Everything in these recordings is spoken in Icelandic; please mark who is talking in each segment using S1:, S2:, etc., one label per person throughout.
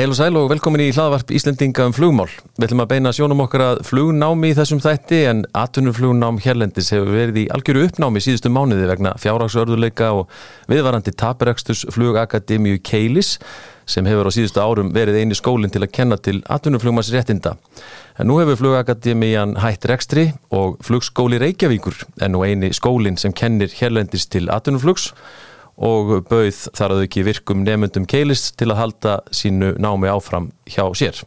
S1: Heil og sæl og velkomin í hlaðvarp Íslendinga um flugmál. Við ætlum að beina sjónum okkar að flugnámi í þessum þætti en atvinnuflugnám hérlendis hefur verið í algjöru uppnámi síðustu mánuði vegna fjárhagsörðuleika og viðvarandi tapirekstus flugakademíu Keilis sem hefur á síðustu árum verið eini skólinn til að kenna til atvinnuflugmars réttinda. En nú hefur flugakademían hætt rekstri og flugskóli Reykjavíkur en nú eini skólinn sem kennir hérlendis til atvinnuflugs og bauð þar að ekki virkum nefnundum keilist til að halda sínu námi áfram hjá sér.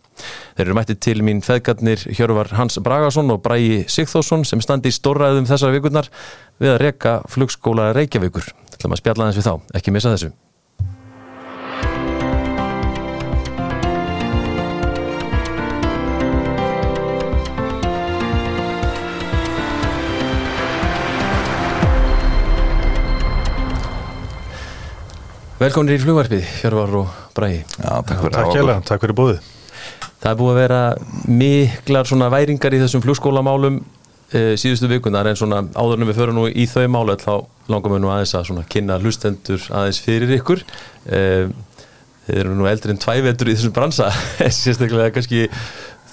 S1: Þeir eru mættið til mín feðgarnir Hjörvar Hans Bragason og Bræi Sigþórsson sem standi í stórræðum þessar vikurnar við að reka flugskóla Reykjavíkur. Það ætlum að spjalla þess við þá, ekki missa þessu. Velkominir í flugvarpið, Hjörvar og Bræi.
S2: Já, takk fyrir
S3: Takk hjá takk fyrir búið
S1: Það er búið að vera miklar svona væringar í þessum flugskólamálum e, síðustu vikunar en svona áðurnum við förum nú í þau málu þá langar við nú aðeins að svona kynna hlustendur aðeins fyrir ykkur. E, Þið eru nú eldri en tvævetur í þessum bransa sérstaklega kannski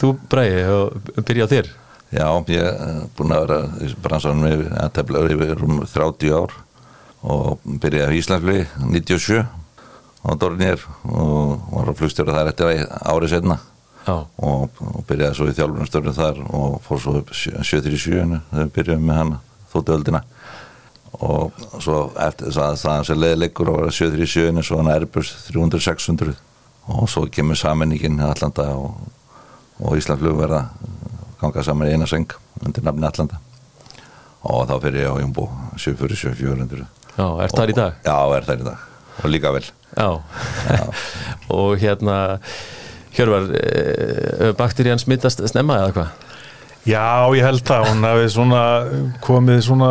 S1: þú Bræi og byrja á þér.
S2: Já, ég er búin að vera í bransanum yfir, að tefla yfir um 30 ár og byrjaði í Íslandsflögi 97 á Dornir og var að flugstjóra þar eftir árið setna og, og byrjaði svo í þjálfurnastöru þar og fór svo upp 737 þegar við byrjaðum með hana þóttuöldina og svo eftir það það sem leðilegur og var 737 svo hann Airbus 300-600 og svo kemur samenningin Allanda og, og Íslandsflög verða ganga saman í eina seng undir nafni Allanda og þá fyrir ég á Jumbo 747-400
S1: Já, er það í dag?
S2: Já, er það í dag og líka vel
S1: Já, Já. og hérna Hjörvar, bakterían smittast snemma eða hvað?
S3: Já, ég held það, hún hefði svona komið svona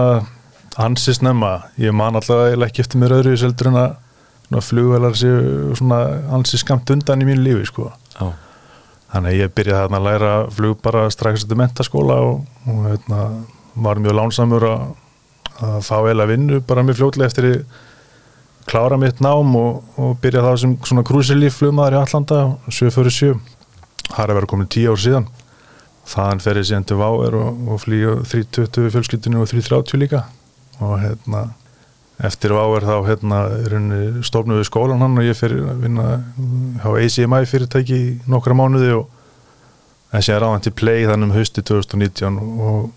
S3: hansi snemma ég man alltaf ekki eftir mér öðru í seldur en að flugvelar séu svona hansi skamt undan í mínu lífi sko
S1: Já.
S3: þannig að ég byrjaði þarna að læra flug bara strax eftir mentaskóla og, og hérna, var mjög lánsamur að, að fá eila vinnu bara mjög fljótlega eftir að klára mitt nám og, og byrja það sem svona krúsilíf flugmaður í Allanda 747 það er vera komin 10 ár síðan. Þaðan fer ég síðan til Váer og, og flýja 320 fjölskyldinu og 330 líka. Og hérna eftir Váer þá hérna stofnum við skólan hann og ég fyrir að vinna á ACMI fyrirtæki nokkra mánuði og þessi er áðan til play þannig um hausti 2019 og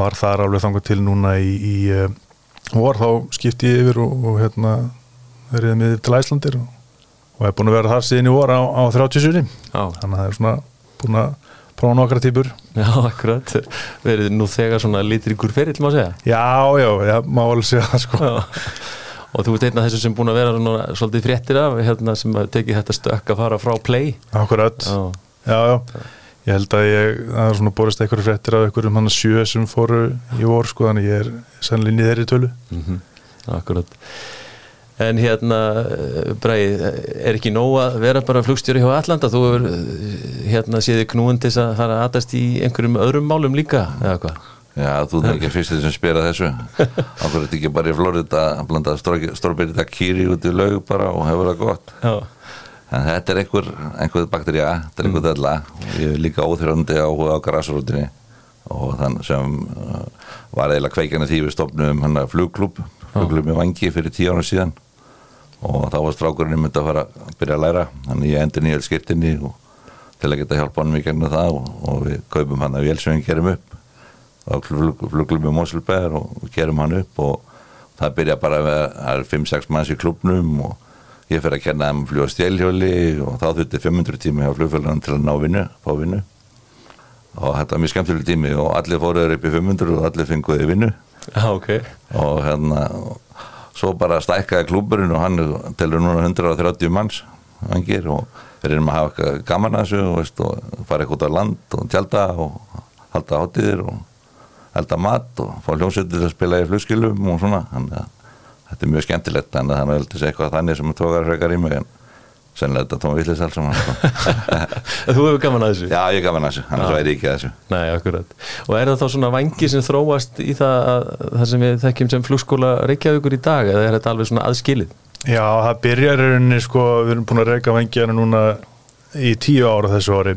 S3: var þar alveg þangað til núna í, í vor þá skipti ég yfir og, og hérna verið með til Æslandir og, og hef búin að vera þar síðan í vor á, á 37 þannig að það er svona búin að prófa nokkra típur.
S1: Já, akkurat, verið nú þegar svona lítir ykkur ferill má segja?
S3: Já, já, ég má alveg segja það sko. Já.
S1: Og þú ert einn af þessu sem búin að vera svona, svolítið fréttir af hérna, sem tekið þetta stökk að fara frá play.
S3: Akkurat, já, já, já. Ég held að ég, það er svona borist eitthvað fréttir af einhverjum hann að sjö sem fóru í vor sko, þannig ég er sannlega inn í tölu
S1: mm -hmm. Akkurat En hérna, Bræði, er ekki nóg að vera bara flugstjóri hjá Allanda? Þú hefur hérna séði knúin til að fara að aðast í einhverjum öðrum málum líka, eða hvað?
S2: Já, þú er ekki fyrst sem spyrir þessu Ákveður þetta ekki bara í Florida að blanda stórbyrita kýri út í laug bara og hefur það gott
S1: Já.
S2: En þetta er einhver, einhver bakterja, þetta er einhver dæla mm. Ég er líka óþjórandi áhuga á grasrútinni og þann sem uh, var eiginlega kveikjana því við stopnum hann flugklub, flugklub með vangi fyrir tíu ára síðan. Og þá var strákurinn myndið að fara að byrja að læra. Þannig ég endur nýjað skiptinni og til að geta hjálpa hann mikið með það og, og við kaupum hann að vélsveginn gerum upp á flugklubbi Mosulbær og gerum hann upp og það byrja bara að vera 5-6 manns í klubnum og ég fyrir að kenna þeim að fljúa stjælhjóli og þá þurfti 500 tími á flugfélagin til að ná vinnu, fá vinnu og þetta var mjög skemmtileg tími og allir fóruður upp í 500 og allir fenguði vinnu
S1: ah, okay.
S2: og hérna svo bara stækkaði klúburinn og hann telur núna 130 manns vangir og við erum að hafa eitthvað gaman að þessu veist, og fara eitthvað á land og tjálta og halda hátíðir og halda mat og fá hljómsveitir að spila í flugskilum og svona þannig að þetta er mjög skemmtilegt þannig að það er eitthvað þannig, sem tókar frekar í mig en sennilega þetta tóma villis alls sko.
S1: Þú hefur gaman að þessu?
S2: Já, ég er gaman að þessu, annars væri ég ekki að þessu
S1: Nei, akkurat. Og er það þá svona vangi sem þróast í það, það sem við þekkjum sem flugskóla Reykjavíkur í dag eða er þetta alveg svona aðskilið?
S3: Já, það byrjar rauninni sko, við erum búin að reyka vangi hérna núna í tíu ára þessu ári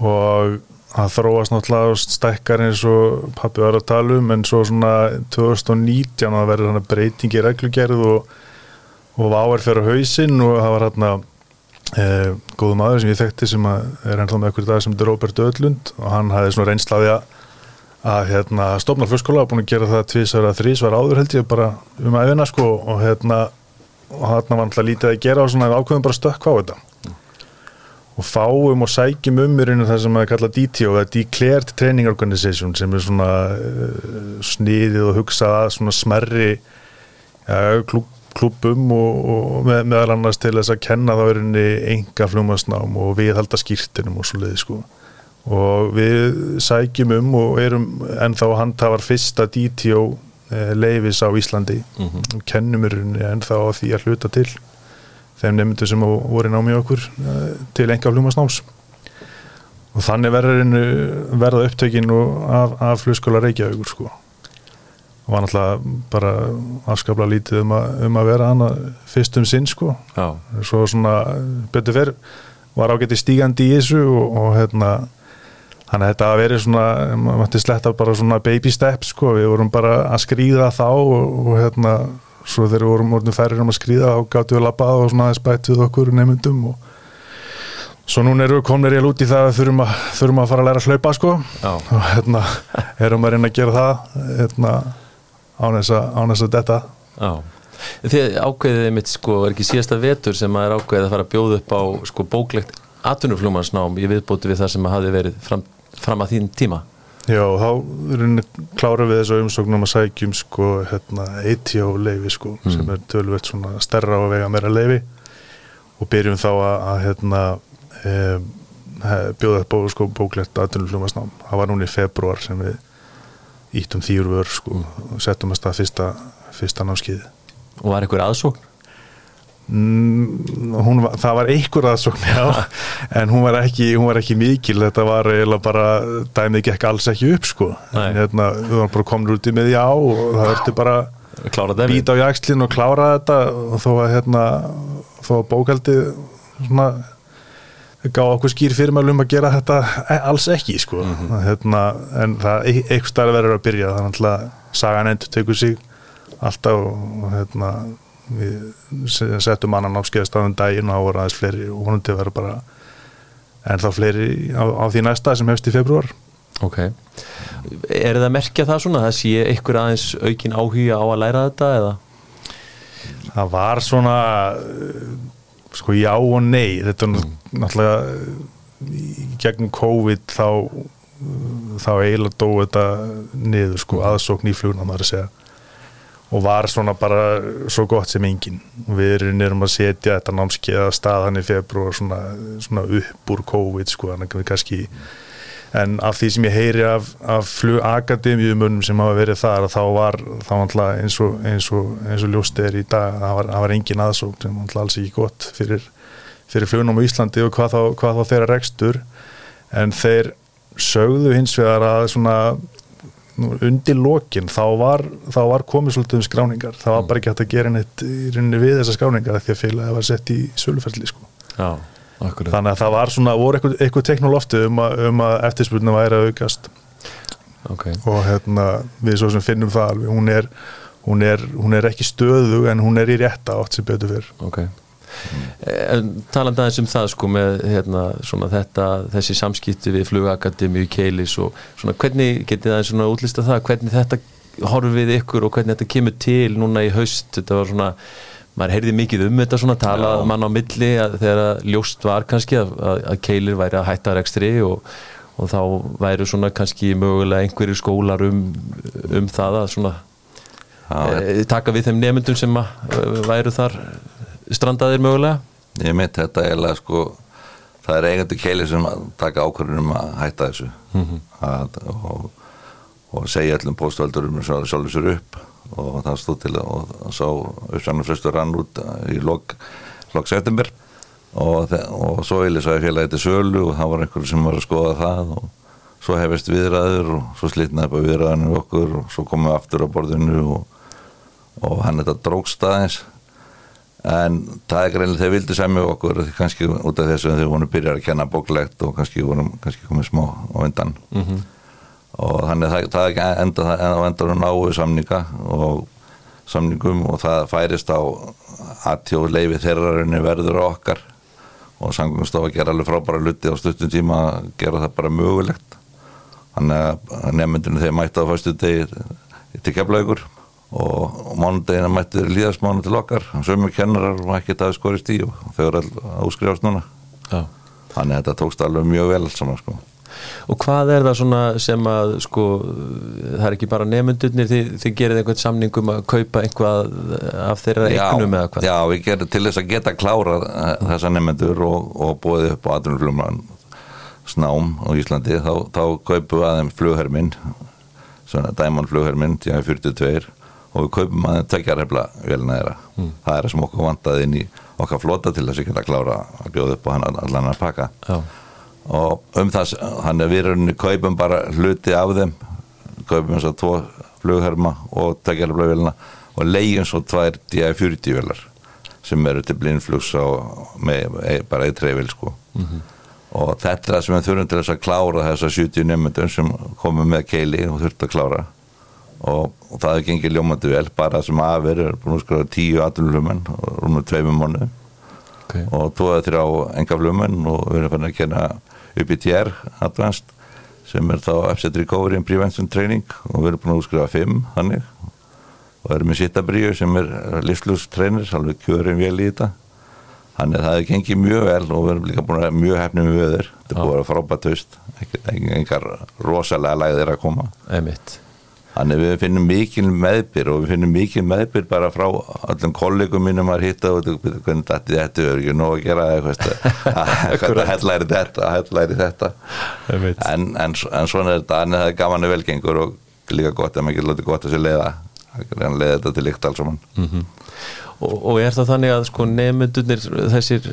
S3: og það þróast náttúrulega og stækkar eins og pappi var að tala um en svo svona 2019 það verður svona breyting í reglugerð og, og váar fyrir hausinn og það var hérna eh, góðu maður sem ég þekkti sem að er ennþá með ekkur dag sem er Robert Ödlund og hann hafði svona reynslaði að að hérna stofnar fyrstskóla og búin að gera það tvísar að þrísvar áður held ég bara um aðeina sko og hérna og hann var alltaf lítið að gera og svona ákveðum bara stökk á þetta og fáum og sækjum um í rauninu það sem að kalla DTO eða Declared Training Organization sem er svona uh, sniðið og hugsað að svona smerri ja, klub, klubum og, og með, meðal annars til þess að kenna þá er henni enga fljómasnám og viðhalda skýrtinum og svo leiði sko. Og við sækjum um og erum ennþá handhafar fyrsta DTO eh, leifis á Íslandi. Mm -hmm. kennum er ennþá á því að hluta til þeim nefndu sem voru námið okkur eh, til enga fljómasnáms og þannig verða upptökin af, af fljóskóla Reykjavíkur sko. Og var náttúrulega bara afskapla lítið um að, um að vera hana fyrst um sinn sko. Já. svo svona betur fyrr var ágætti stígandi í þessu og, og hérna Þannig að þetta að veri svona, maður mætti sletta bara svona baby steps sko, við vorum bara að skrýða þá og, og hérna, svo þegar við vorum orðinu færið um að skrýða þá gáttu við að lappa og svona aðeins bætt við okkur nefndum og svo núna erum við komnir í lúti það að þurfum að, þurfum að fara að læra að hlaupa sko Já. og hérna erum að reyna að gera það hérna án þess að detta.
S1: Já. Þið ákveðið mitt sko, er ekki síðasta vetur sem að er ákveðið að fara að bjóða upp á sko bóklegt atvinnufljómansnám í viðbóti við það sem hafi verið fram fram að þín tíma?
S3: Já, þá klárum við þessu umsóknum að sækjum sko, hérna, ETO leifi sko, mm. sem er tölvöld svona stærra á að vega meira leifi og byrjum þá að, að hérna, e, bjóða á sko, bóklegt aðtunuljómasnám. Það var núni í februar sem við íttum þýrfur sko, og settum að stað fyrsta, fyrsta námskiði.
S1: Og var eitthvað aðsókn?
S3: Mm, hún, það var einhver aðsókn en hún var, ekki, hún var ekki mikil. Þetta var eiginlega bara dæmið gekk alls ekki upp sko. En, hérna, við varum bara komin út í með já og það verður bara býta á jakslinn og klára þetta. Og þó að hérna, að bókaldið svona gá okkur skýr fyrirmælum að gera þetta e, alls ekki sko. Mm -hmm. hérna, en það eitthvað starf verður að byrja. Þannig að sagan endur tekur sig alltaf og hérna við settum annan áskeiðastafun daginn og aðeins fleiri og honum til að vera bara en þá fleiri á, á því næsta sem hefst í februar
S1: Ok, er það að merkja það svona það sé ykkur aðeins aukin áhuga á að læra þetta eða?
S3: Það var svona sko já og nei. Þetta er mm. náttúrulega gegnum COVID þá þá eiginlega dói þetta niður sko aðsókn í flugna maður að segja og var svona bara svo gott sem engin við erum að setja þetta námskeiða staðan í februar svona, svona upp úr COVID sko kannski, en af því sem ég heyri af, af flugakademíumunum sem hafa verið þar þá var þá eins og, eins og, eins og ljóst er í dag það var, var engin aðsók sem alls ekki gott fyrir, fyrir flugnum á Íslandi og hvað þá, hvað þá þeirra rekstur. En þeir sögðu hins vegar að svona undir lokin þá var, þá var komið svolítið um skráningar. Það var bara ekki hægt að gera neitt í rauninni við þessar skráningar því að félagið var sett í söluferðli sko. þannig að það var svona voru eitthvað, eitthvað teknolófti um, um að eftirspilna væri að aukast. Okay. og hérna við svo sem finnum það hún er, hún er, hún er ekki stöðu en hún er í rétta átt sem betur fyrr
S1: ok Mm. talandi aðeins um það sko með hérna, þetta, þessi samskipti við flugakademi í Keilis og svona, hvernig getið aðeins svona útlista það hvernig þetta horfið ykkur og hvernig þetta kemur til núna í haust? Þetta var svona, maður heyrði mikið um þetta svona talað mann á milli að, þegar ljóst var kannski að, að Keilir væri að hætta rekstri og, og þá væri svona kannski mögulega einhverju skólar um, um það að svona e, taka við þeim nefndum sem að, e, væru þar strandaðir mögulega?
S2: Ég mitt þetta eiginlega sko það er eigandi keili sem taka ákvörðunum að hætta þessu mm -hmm. að, og, og segja allum póstvöldurum sjálfur sér upp og það stóð til og svo uppsannarfrestur rann út í lok, lok september og, og svo eilig svo er félagið til sölu og það var einhverju sem var að skoða það og svo hefist viðræður og svo slitnaði bara viðræðinu okkur og svo komum við aftur á borðinu og, og hann þetta drókst aðeins en það er greinlega þeir vildu semja okkur kannski út af þessu þegar vorum byrjar að kenna bóklegt og kannski vorum kannski komið smá á undan. Mm -hmm. og þannig það, það er enda það á endan náu samninga og samningum og það færist á aðtjóð leifi þeirrarinni verður okkar. Og samgangstofa gera alveg frábæra luti á stuttum tíma að gera það bara mögulegt. Þannig að nefndinu þeir mætti á fyrstu degi til keflaugur og mánudegina mætti líðasmánu til okkar. Sömur kennarar og ekki það skorist í og þau eru alltaf áskrifast núna. Já. þannig að þetta tókst alveg mjög vel saman sko.
S1: Og hvað er það svona sem að sko, það er ekki bara nefndunir þið, þið gerir einhvern samningum að kaupa einhvað af þeirra eignum eða hvað?
S2: Já, við gerum til þess að geta klára þessa nefndur og, og bóðið upp á aðrunflumlan snám á Íslandi, þá, þá kaupum við aðeins flugherminn svona Diamond flugherminn, tíma 42 og við kaupum aðeins tökjarhefla velna þeirra. Mm. Það er það sem okkur vantaði inn í okkar flota til þess að geta klára að bjóða upp á hann allan að pakka. Já og um það hann er við kaupum bara hluti af þeim kaupum þess að tvo flugherma og takkjálflögvelina og leiðum svo tvær DI-40 velar sem eru til blindflugs með bara eitt trefil sko mm -hmm. og þetta er það sem við þurfum til þess að klára þess að 70 nefndum sem komum með keili og þurft að klára og, og það er gengið ljómandi vel bara sem aðver er búin að skráða 10 aðlumlumenn og rúmur tveimum mánu okay. og tóða þér á engaflumenn og við erum fann að kenna UPTR Advanced sem er þá Upset Recovery and Prevention Training. Og við erum búin að útskrifa 5 hannig og erum með Sittabríu sem er livslústreinir, alveg kjörum vel í þetta. Þannig að það hefði gengið mjög vel og við erum líka búin að mjög hefnum við öður þetta búin að frábært haust. Engar rosalega læðir að koma.
S1: Einmitt.
S2: Þannig við finnum mikil meðbyr og við finnum mikil meðbyr bara frá öllum kollegum mínum að hitta og hvernig þetta er ekki nóg að gera eitthvað að hellæri þetta að hellæri þetta en, en, en svona er þetta en það er gaman að velgengur og líka gott að maður ekki lóti gott að sér leiða að leiða þetta til líkt alls saman mm -hmm.
S1: Og, og er það þannig að sko nefndunir þessir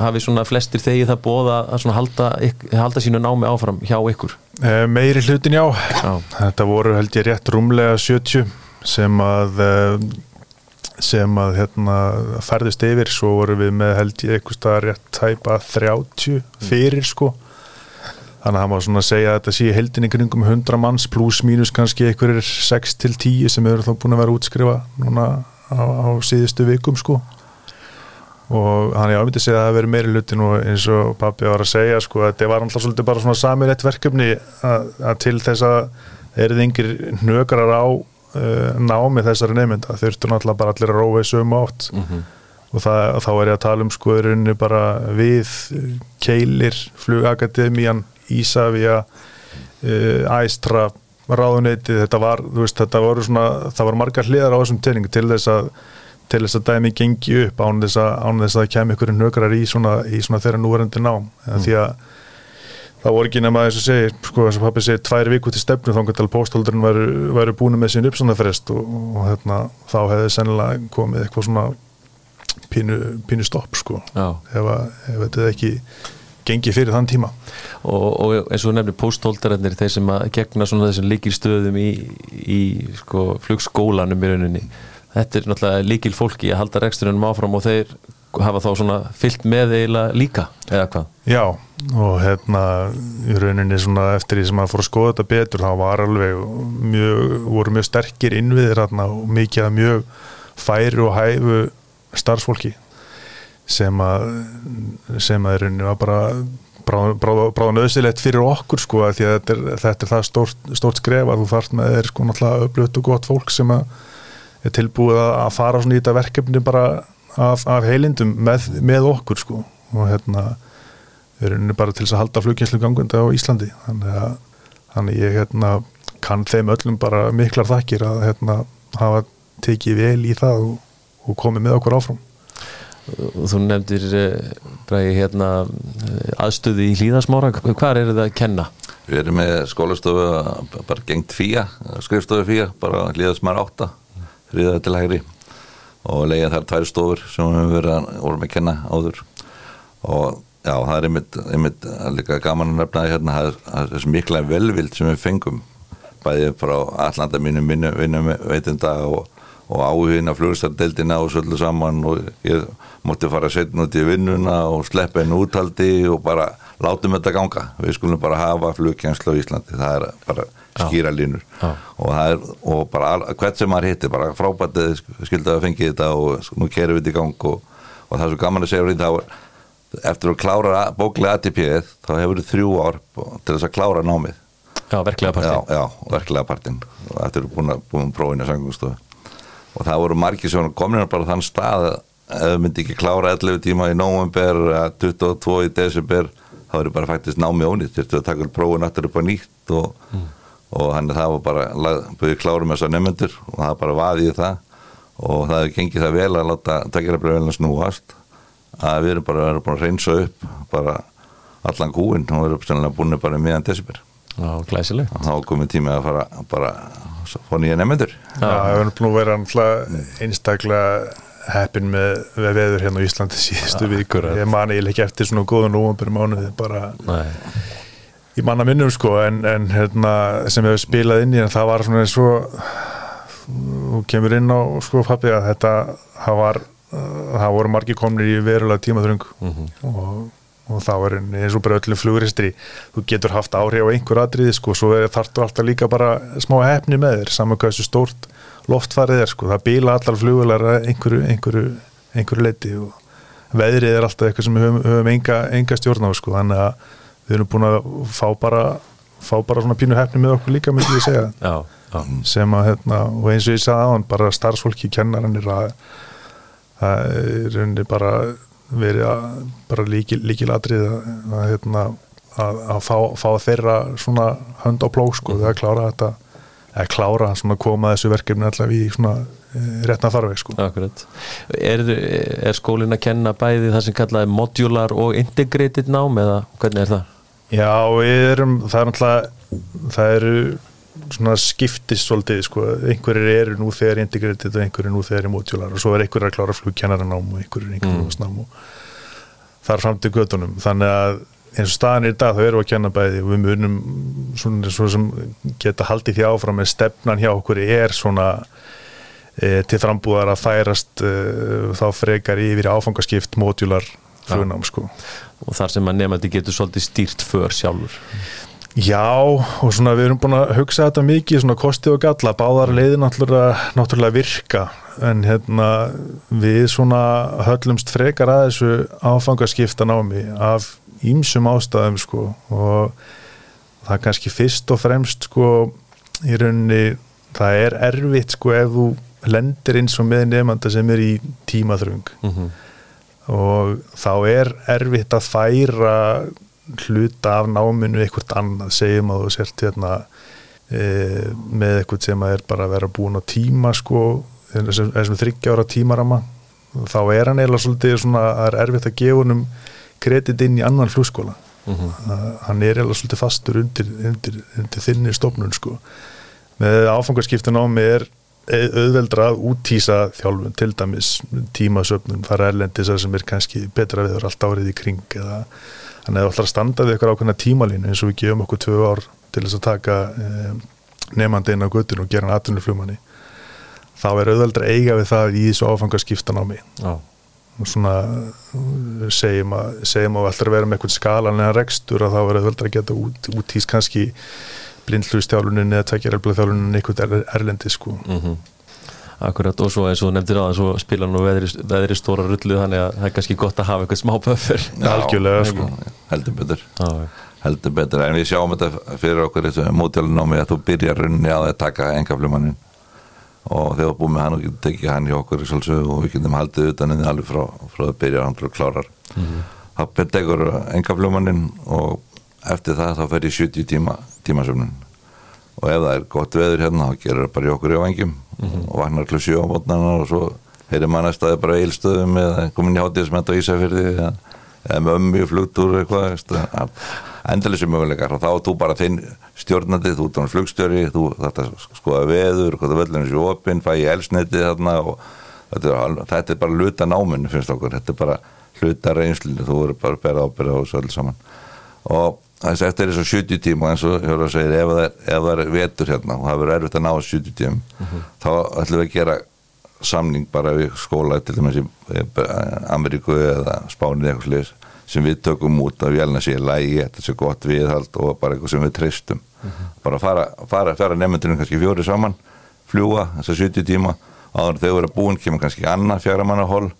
S1: hafi svona flestir þegi það bóða að halda, halda sínu námi áfram hjá ykkur?
S3: Eh, meiri hlutin já. já, þetta voru held ég rétt rúmlega 70 sem að eh, sem að hérna færðist yfir, svo voru við með held ég eitthvað stað rétt tæpa 30 fyrir sko. Þannig að það má svona segja að þetta sé heldin í kringum 100 manns pluss mínus kannski einhverjir 6 til 10 sem eru þá búin að vera útskrifa núna á, á síðustu vikum sko. Og hann er ámyndið að segja að það verið meiri lutin og eins og pappi var að segja sko að þetta var alltaf svolítið bara svona samilegt verkefni að, að til þess að eru yngir hnökrar á uh, námi þessari nefnda þurftur náttúrulega bara allir að róa í sömu átt. Mm -hmm. og það, þá er ég að tala um sko erunni bara við Keilir, Flugakademían Ísafja uh, Æstra ráðuneyti þetta var, veist, þetta voru svona það var margar hliðar á þessum tegning til þess að til þess að dæmi gengi upp án þess að, án þess að kemur ykkur nökrar í svona, í svona þeirra núverandi nám mm. því að það voru ekki nema þess að segja sko þess að pappi segi tvær viku til stefnu þá kannski pósthaldurinn væru, væru búin með sín uppsannafrest og, og hérna, þá hefði sennilega komið eitthvað svona pínu, pínu stopp sko ef, ef þetta ekki gengi fyrir þann tíma
S1: og, og eins og nefnir pósthaldarinnir þeir sem að gegna svona þessum líkil stöðum í, í sko, flugskólanum í rauninni þetta er náttúrulega líkil fólki að halda reksturunum áfram og þeir hafa þá svona fyllt með eiginlega líka eða hvað?
S3: Já og hérna í rauninni svona eftir því sem að fór að skoða þetta betur þá var alveg mjög, voru mjög sterkir innviðir hérna og mikið að mjög færi og hæfu starfsfólki sem að sem að rauninni var bara bráðan auðsilegt fyrir okkur sko að því að þetta er, þetta er það stórt, stórt skref að þú þarf með þeir sko náttúrulega öflugt og gott fólk sem að er tilbúið að fara svona í þetta verkefni bara af, af heilindum með, með okkur sko og hérna við erum bara til þess að halda flugkjenslu gangunda á Íslandi. Þannig að þannig ég hérna kann þeim öllum bara miklar þakkir að hérna hafa tekið vel í það og, og komið með okkur áfram
S1: Þú nefndir eh, bræði hérna aðstöði í hlýðasmára, hvað er það að kenna?
S2: Við erum með skólastofu bara gengt fíja, skrifstofu fíja bara hlýðasmára átta friðað til hægri og leiðið þar tvær stofur sem við vorum að kenna áður og já, það er einmitt, einmitt líka gaman að nefna hérna, það er mikla velvild sem við fengum bæðið frá allanda mínum vinnum veitunda og, og áhugin að flugstæðdeldina og svolítið saman og ég mótti fara setn út í vinnuna og sleppa henni úthaldi og bara látum þetta ganga. Við skulum bara hafa flugkjænslu á Íslandi. Það er bara skýra línur.
S1: Já.
S2: og, það er, og bara hvert sem maður hittir bara frábættið skildi að fengi þetta og nú kerum við þetta í gang og, og það er svo gaman að segja þá eftir að klára bóklega ATP-ið þá hefur þið þrjú ár til þess að klára námið.
S1: Já, verklega partí
S2: já, já, verklega partinn. Og eftir að búin að búin prófinu sangustofu og það voru margir sem komin bara þann stað að ef við myndi ekki klára 11 tíma í november eða 22 í desember þá er bara faktisk námi ónýtt. Þurftu að taka prófinu aftur upp á nýtt og, og hann það var bara við klárum þessar nefnendur og það bara vaðið það. Og það hefur gengið það vel að láta takkjarabröðinu snúast að við erum bara, erum bara að reynsa upp bara allan kúin og við erum sennilega búin bara meðan desember.
S1: Glæsileg.
S2: Þá komið tími að fara bara fá nýja nefnendur
S3: Já, það hefur nú verið náttúrulega einstaklega heppin með veður hérna á Íslandi síðustu vikur. ég man eiginlega ekki eftir svona góðan óvanbjörn mánuði bara
S1: Nei,
S3: í manna minnum sko en, en hérna, sem hefur spilað inn í en það var svona eins og þú kemur inn á sko pappi að þetta það var það voru margir komnir í verulega tímaþröng. Og, og það var eins og bara öllum fluguristri þú getur haft áhrif á einhver atriði sko svo þarftu alltaf líka bara smá hefni með þér saman hvað þessu stórt loftfarið er sko, það bíla allar flugular einhverju, einhverju, einhverju leiti og veðrið er alltaf eitthvað sem við höfum, höfum enga, enga stjórn á sko, þannig að við erum búin að fá bara fá bara svona pínu hefni með okkur líka myndi ég segja.
S1: Já, já,
S3: sem að hérna, og eins og ég sagði aðan bara starfsfólki kennarannir að það er rauninni bara verið að bara líkil, líkil að, að, hérna, að, að fá, fá þeirra svona hönd á plók sko, þegar að klára þetta eða klára svona að koma þessu verkefni allavega í svona e, réttna farveg sko.
S1: akkurat er, er skólinn að kenna bæði það sem kallaði modular og integrated nám eða hvernig er það?
S3: Já, við erum, það er náttúrulega það eru svona skiptist svolítið, sko, einhverjir eru nú þegar integrated og einhverjir nú þegar í mótjólar og svo er einhverjir að klára flugkennaranám og einhverjir einhverjum mm. og það er fram til göttunum, þannig að eins og staðan er í dag, þá erum við að kenna bæði og við munum svona, svona sem geta haldið því áfram en stefnan hjá okkur er svona e, til frambúðar að færast e, þá frekar yfir í áfangaskipt mótjólar flugnám, sko.
S1: Og þar sem að nefndi getur svolítið stýrt för sjálfur
S3: Já, og svona við erum búin að hugsa þetta mikið, svona kosti og galla, báðar leiði náttúrulega, náttúrulega virka, en hérna við svona höllumst frekar að þessu áfangaskipta námi af ímsum ástæðum sko og það er kannski fyrst og fremst sko í rauninni, það er erfitt sko ef þú lendir eins og með nefnda sem er í tímaþröng
S1: mm -hmm.
S3: og þá er erfitt að færa hluta af náminu eitthvað annað, segjum að þú sért hérna e, með eitthvað sem er bara að vera búin á tíma sko, þessum, þryggjára tímarama þá er hann eiginlega svolítið svona, það er erfitt að gefa honum kredit inn í annan flugskóla mm -hmm. hann er eiginlega svolítið fastur undir, undir, undir þinni stofnun sko. Með áfangarskiptun á mig er auðveldra að útýsa þjálfun til dæmis tímasöfnun fara erlendis sem er kannski betra viður allt árið í kring eða þannig að það ætlar að standa við eitthvað ákveðna tímalínu eins og við gefum okkur tvö ár til þess að taka eh, nefandi inn á göttinu og gera hann aðtunuflugmanni þá er auðveldra eiga við það í þessu áfangarskiptan á mig
S1: Já.
S3: og svona segjum að, segjum að við ætlar að vera með eitthvað skalan eða rekstur að þá er auðveldra að geta út, útýst kannski blindlustjálfunin eða tvekjarelblöðþjálfunin eitthvað erlendi sko.
S1: Mm Akkurat og svo eins og nefndir á það svo spila nú veðri, veðri stóra rullu þannig að það er kannski gott að hafa eitthvað smá böffer
S3: algjörlega sko.
S2: Heldur betur.
S1: Já,
S2: heldur betur, en við sjáum þetta fyrir okkur þessu mótjálunámi að þú byrjar runni á að taka engaflumannin og þegar búið með hann og tekið hann hjá okkur svolsögu og við getum haldið utan en alveg frá, frá að byrja hann að klárar mm -hmm. þá tekur engaflumannin og eftir það þá fer ég 70 tíma tímasöfnun. Og ef það er gott veður hérna þá gerir það bara í okkur í vangjum mm -hmm. og vaknar til sjö á mótnarnar og svo heyrir mann að staði bara eilstöðum eða komin í hátíðismætt á Ísafyrði eða, eða með ömmi flugtúr eitthvað endalisum möguleikar. Og þá er þú bara þinn stjórnandi, þú er flugstjóri þú þetta skoða veður, hvað það völlum þessu opinn, fæ í elsneti þarna og þetta þetta er bara hluta náminn finnst okkur, þetta er bara hluta reynslinu, þú verður bara að bera ábyrða á þessu öll saman. Og þess eftir þessu 70 tíma eins og Hjóra það er, ef það er vetur hérna og það verður erfitt að ná 70 tíma mm -hmm. þá ætlum við að gera samning bara við skóla til dæmis í Ameríku eða Spánið eitthvað sliðis sem við tökum út af vélina sér lægi, þetta sé gott viðhald og bara eitthvað sem við treystum bara fara, fara, fara nefndunum kannski fjóri saman fljúa þessar 70 tíma áður en þau vera búin kemur kannski annað fjara manna hól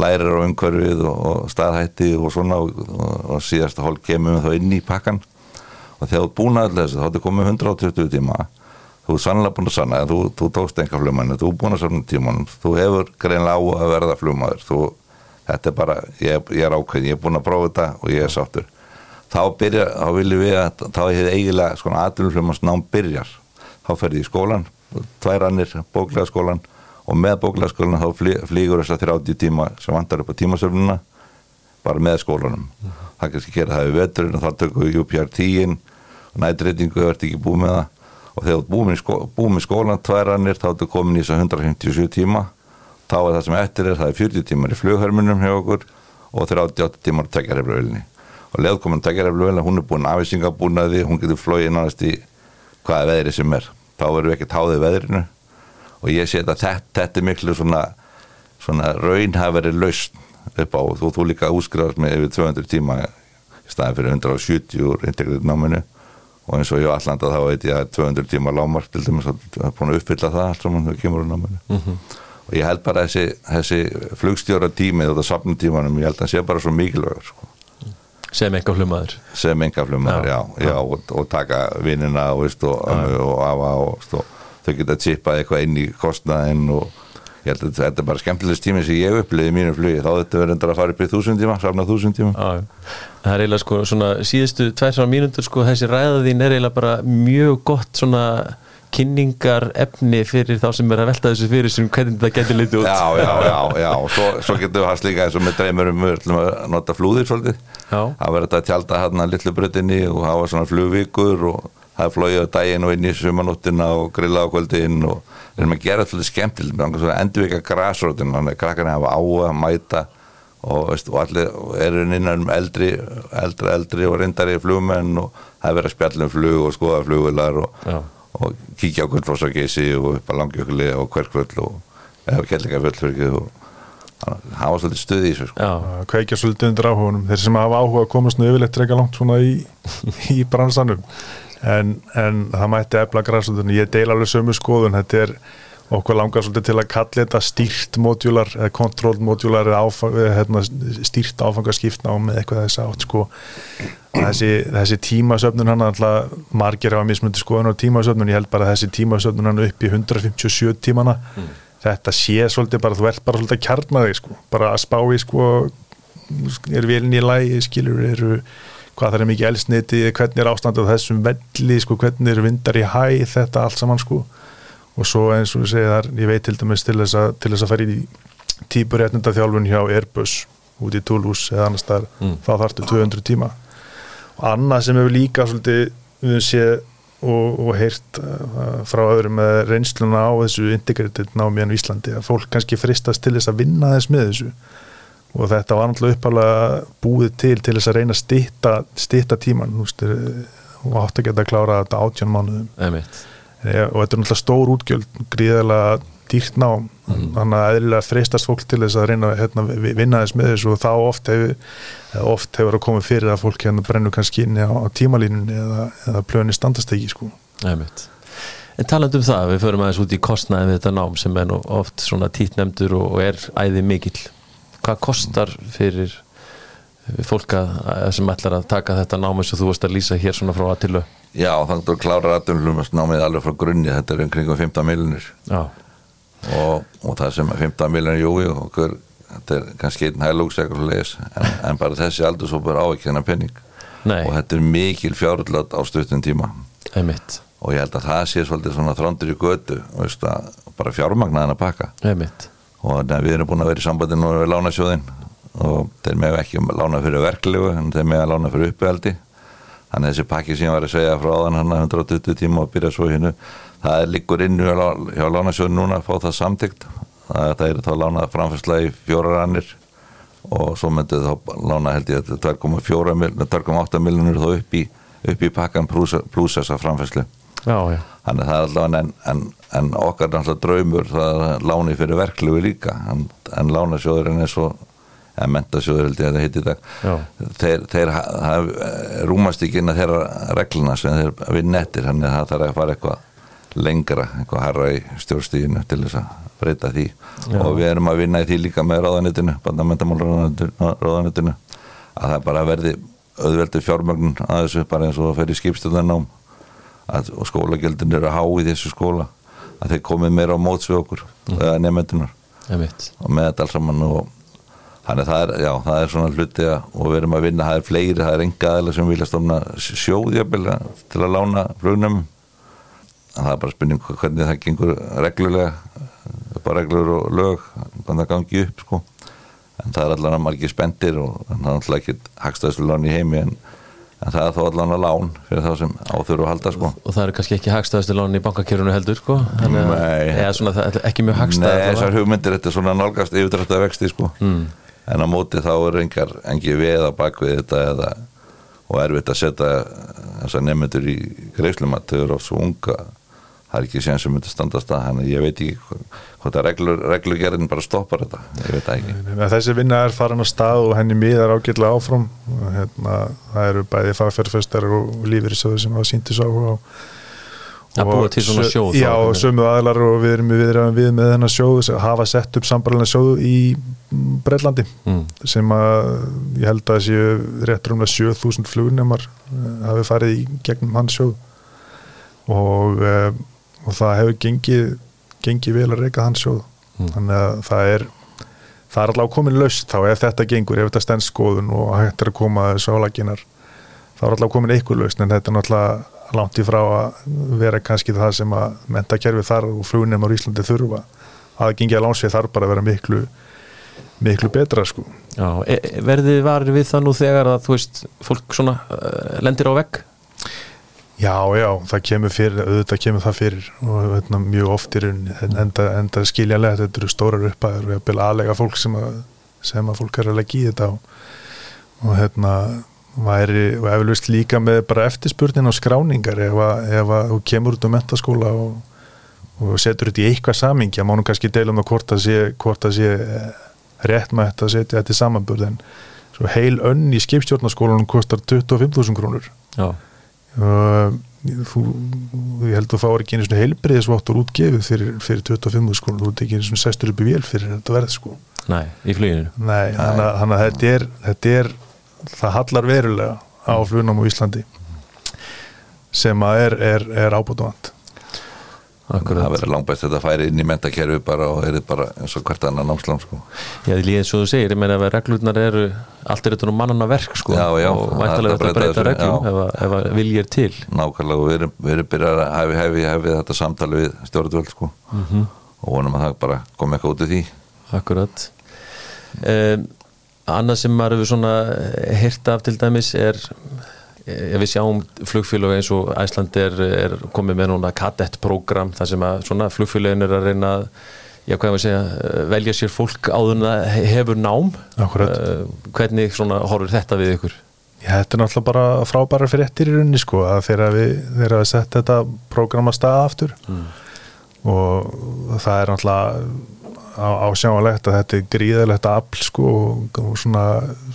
S2: lærir á umhverfið og, og staðhætti og svona og, og, síðasta hól kemur þá inn í pakkan. Og þegar þú búin að þessu þá er komið 120 tíma. Þú er sannlega búin að sanna þú, þú tókst enga flugmannu, þú er búin að sanna tímanum. Þú hefur greinlega á að verða flugmaður. Þú, þetta er bara ég, ég er ákveðin, ég er búin að prófa þetta og ég er sáttur. Þá byrja, þá viljum við að þá er eiginlega svona aðlunflugmannsnám byrjar. Þá ferði í skólan tværannir, bóklega skólan og með bóklega skólan þá flýgur þess að 30 tíma sem vantar upp á tímasöfnuna bara með skólanum. Mm -hmm. það kannski gera það við veturinn og þá tökum við UPR 10 og nættreytingu verður ekki búið með það. Og þegar þú búið með, skó, búið með skólan tværannir þá ertu komin í þess að 157 tíma. Þá er það sem eftir er það er 40 tímar í flughörmunum hjá okkur og 38 tímar á tekjarefluvölni og leðkomin tekjarefluvölni hún er búin afvísingabúnaði, hún getur flóið nánast í hvaða veðri sem er. Þá verður við ekki táðið veðrinu og ég sé að þetta, þetta er miklu svona, svona raun hafa verið laust upp á. Og þú, þú líka úskrifast með yfir 200 tíma í staðin fyrir 170 úr integriðt náminu. Og eins og ég á allanda þá veit ég að 200 tíma lámark til dæmis að það er búin að uppfylla það allt saman þegar kemur á náminu. Mm -hmm. og ég held bara þessi, þessi flugstjóra tímið og það sapnum tímanum ég held að það sé bara svo mikilvægur sko.
S1: sem enga flummaður
S2: sem enga flummaður, já, já, já og, og taka vinnina og, og, og afa og þau geta tippað eitthvað inn í kostnaðinn og ég held að þetta er bara skemmtilegst tími sem ég uppliði í mínu flugi, þá þetta verður endur að fara upp í þúsund tíma, safna þúsund tíma.
S1: Það er eiginlega sko svona síðustu tværsar mínútur sko þessi ræðaðín er eiginlega bara mjög gott svona kynningar efni fyrir þá sem er að velta þessu fyrir sem hvernig þetta getur litið út.
S2: Já, já, já, já, og svo, svo getur við hans líka eins og með dreymurum við að nota flúðir svolítið. Það verður þetta að tjálta hérna litlu brutinni og hafa svona flugvíkur og það er flóið á daginn og inn í sumanóttina og grilla á kvöldin og erum að gera þetta skemmtileg endurvika græsrótin, þannig að krakkarna hafa á að mæta og, veist, og allir eru innan um eldri eldri, eldri og reyndari flugmenn og það er verið að spjalla um flug og skoða flugular og, og kíkja á gullfossageysi og upp að langjökli og hverkvöld og eða kellingaföld og hafa svolítið stuði í þessu sko.
S3: kveikja svolítið undir áhugunum þeir sem hafa áhuga að komast nú yfirleitt reyka langt svona í, í bransanum en, en það mætti efla græsundunni, ég deil alveg sömu skoðun, þetta er okkur langar svolítið til að kalla þetta stýrt módjúlar eða kontróld módjúlar eða áfang, hérna, stýrt áfangarskiptnámi eða eitthvað þess átt sko. Þessi, þessi tímasöfnun hann alltaf margir hafa mismundi skoðun á tímasöfnun. Ég held bara þessi tímasöfnun hann upp í 157 tímana. Mm. þetta sé svolítið bara, þú ert bara svolítið að kjarna þig sko, bara að spá í sko er velin í lægi, skilur eru hvað það er mikið elsniti, hvernig er ástandið þessum velli, sko, hvernig er vindar í hæð þetta allt saman sko. Og svo eins og ég segi þar, ég veit til dæmis til þess að, til þess að fara í típurétnenda þjálfun hjá Airbus út í Toulouse eða annars þar mm. þá þarftu 200 tíma. Og annað sem hefur líka svolítið við séð og, og heyrt uh, frá öðrum með reynsluna á þessu integrated námi en Íslandi að fólk kannski fristast til þess að vinna þess með þessu og þetta var náttúrulega uppalega búið til til þess að reyna að stitta, tíman veist, og átt að geta að klára þetta átján mánuðum. E, og þetta er náttúrulega stór útgjöld gríðilega dýrt ná mm. þannig að eðlilega freistast fólk til þess að reyna að hérna, vinna þess með þessu og þá oft hefur oft hefur að koma fyrir að fólk hérna brennur kannski inn á, á tímalínunni eða, eða plöni standastegi sko.
S1: En taland um það, við förum aðeins út í kostnæði við þetta nám sem er oft svona títnemdur og er æði mikill hvað kostar fyrir fólk að, sem ætlar að taka þetta námið sem þú veist að lýsa hér svona frá aðtilu
S2: Já, þannig að klára aðtunlumast námið alveg frá grunni, þetta er umkring 15 miljonir og, og það sem 15 miljonir, júi okkur, þetta er kannski einn hælúks en, en bara þessi aldur svo bara á ekki þennan penning Nei. og þetta er mikil fjárullat á stuttum tíma.
S1: Einmitt.
S2: og ég held að það sé svolítið svona þrándur í götu bara fjármagnaðan að pakka.
S1: Einmitt
S2: og við erum búin að vera í sambandi nú við lánasjóðin og þeir með ekki lána fyrir verklegu en þeir með að lána fyrir uppehaldi þannig að þessi pakki sem ég var að segja frá þann hann 120 tíma og byrja svo hérna það er líkur innu hjá lánasjóðin núna að fá það samtíkt það er þá lánað framfærslega í fjórarannir og svo myndið þá lána held ég að 2,8 miljonur þá upp í, upp í pakkan pluss þessa framfærslu
S1: Já, já,
S2: Þannig að það er allavega en, en, en okkar náttúrulega draumur það er láni fyrir verklugu líka. En, en lánasjóðurinn er svo eða mentasjóður held ég að það heiti í dag þeir, þeir ha- haf, rúmast ekki inn að þeirra regluna sem þeir vinna eftir. Þannig að það þarf að fara eitthvað lengra eitthvað herra í stjórnstíðinu til þess að breyta því.
S1: Já.
S2: og við erum að vinna í því líka með ráðanitinu ráðanitinu að það bara verði auðveldi fjármögnun að þessu bara eins og það fer í skipstöðanám að, og skólagjöldin eru að há í þessu skóla að þeir komið meira á móts við okkur mm. eða nefnendunar og með þetta alls saman og þannig að það er, já, það er svona hluti að, og við erum að vinna, það er fleiri, það er enga aðeins sem vilja stofna sjóðjabila til að lána flugnum. Það er bara spurning hvernig það gengur reglulega bara reglur og lög hvernig það gangi upp sko. En það er allan að margir spendir og er alltaf ekki hagstæðslu lán í heimi en, en það er þó allan að lán fyrir þá sem áþurru að halda sko.
S1: Og það eru kannski ekki hagstæðastu lánin í bankakjörunu heldur sko. Þannig að- eða svona það ekki mjög hagstæð
S2: Nei, þessar hugmyndir, þetta er svona nálgast yfirdrætta vexti sko.
S1: Mm.
S2: en á móti þá er engar engi veð á bakvið þetta eða, og erfitt að setja þessar nefnendur í greifslumat þau eru á svo unga það er ekki séðan sem myndi standa að að ég veit ekki hvort að reglur, reglugerðin bara stoppar þetta. Ég veit það ekki.
S3: En þessi vinna er farin á stað og henni miðar ágætlega áfram. Og hérna, það eru bæði fagfjárfestar og lífyrirsöðu sem hafa sínt þessu áhuga á.
S1: Að búa til svona sjóð þá,
S3: Já, og sömu aðlar og við erum við, við, við með þennan sjóð sem hafa sett upp sambarlega sjóð í Breitlandi
S1: Mm.
S3: sem að ég held að séu rétt rúmlega 7000 flugnemar hafi farið í gegnum hans sjóð. Og, uh, og það hefur gengið, gengið vel að reyka hans sjóð.
S1: Mm.
S3: þannig að það er það er allavega komin laust þá ef þetta gengur, ef þetta stend skoðun og hægt er að koma þessu álaginar þá er allavega komin eitthvað laust en þetta er náttúrulega langt í frá að vera kannski það sem að mentakerfi þar og flugnemar í Íslandi þurfa. Að gengja lánsvið þarf bara að vera miklu miklu betra sko.
S1: Já, e e- verðið varir við það nú þegar að þú veist, fólk svona uh, lendir á vegg
S3: Já, já, það kemur fyrir, auðvitað kemur það fyrir og veitna, mjög oft í rauninni en enda, enda skiljanlega, þetta eru stórar upphæður og ég vil aðlega fólk sem að, sem að fólk er að leggja í þetta og, og hérna væri, og eflust líka með bara eftirspurnin á skráningar ef að, ef að þú kemur út á mentaskóla og, og setur þetta í eitthvað samingi, að mánum kannski deilum það hvort að sé, hvort að sé eh, rétt með þetta að setja þetta í samanburð en svo heil önn í skipstjórnaskólanum kostar 25.000 krónur.
S1: Já,
S3: þú, ég held að þú fáir ekki einu svona heilbriðisvottur útgefið fyrir, fyrir 25 sko, þú ert ekki einu svona sestur upp í vél fyrir þetta verð sko.
S1: Nei, í fluginu?
S3: Nei, hann að þetta, er, þetta er það hallar verulega á flugnum á Íslandi sem að er, er, er ábútuvand
S2: það
S1: Akkurat
S2: verður langbæst þetta færi inn í mentakerfi bara og er bara eins og hvert annan námslán sko.
S1: Já, því líðið svo þú segir, ég meina að reglurnar eru allt er þetta nú mannana verk sko.
S2: Já, já,
S1: og
S2: það að
S1: þetta breyta reglum að- ef að vilji er til.
S2: Nákvæmlega og við erum, við erum byrjað að hefi, hefi, hefi þetta samtali við stjórnvöld sko.
S1: Mm
S2: og vonum að það bara kom eitthvað út í því.
S1: Akkurat. Um, Annað sem maður hefur svona hýrt af til dæmis er ef við sjáum flugfélög eins og Æsland er, er komið með núna kadettprogram þar sem að svona flugfélögin er að reyna að já, hvað ég að segja, eh, velja sér fólk áður en það he- hefur nám. Eh, hvernig svona horfir þetta við ykkur?
S3: Já, þetta er náttúrulega bara frábæra fyrir ettir í rauninni sko að þegar við, þegar við sett þetta prógram að staða aftur og það er náttúrulega á, ásjáanlegt að þetta er gríðalegt afl sko og, svona,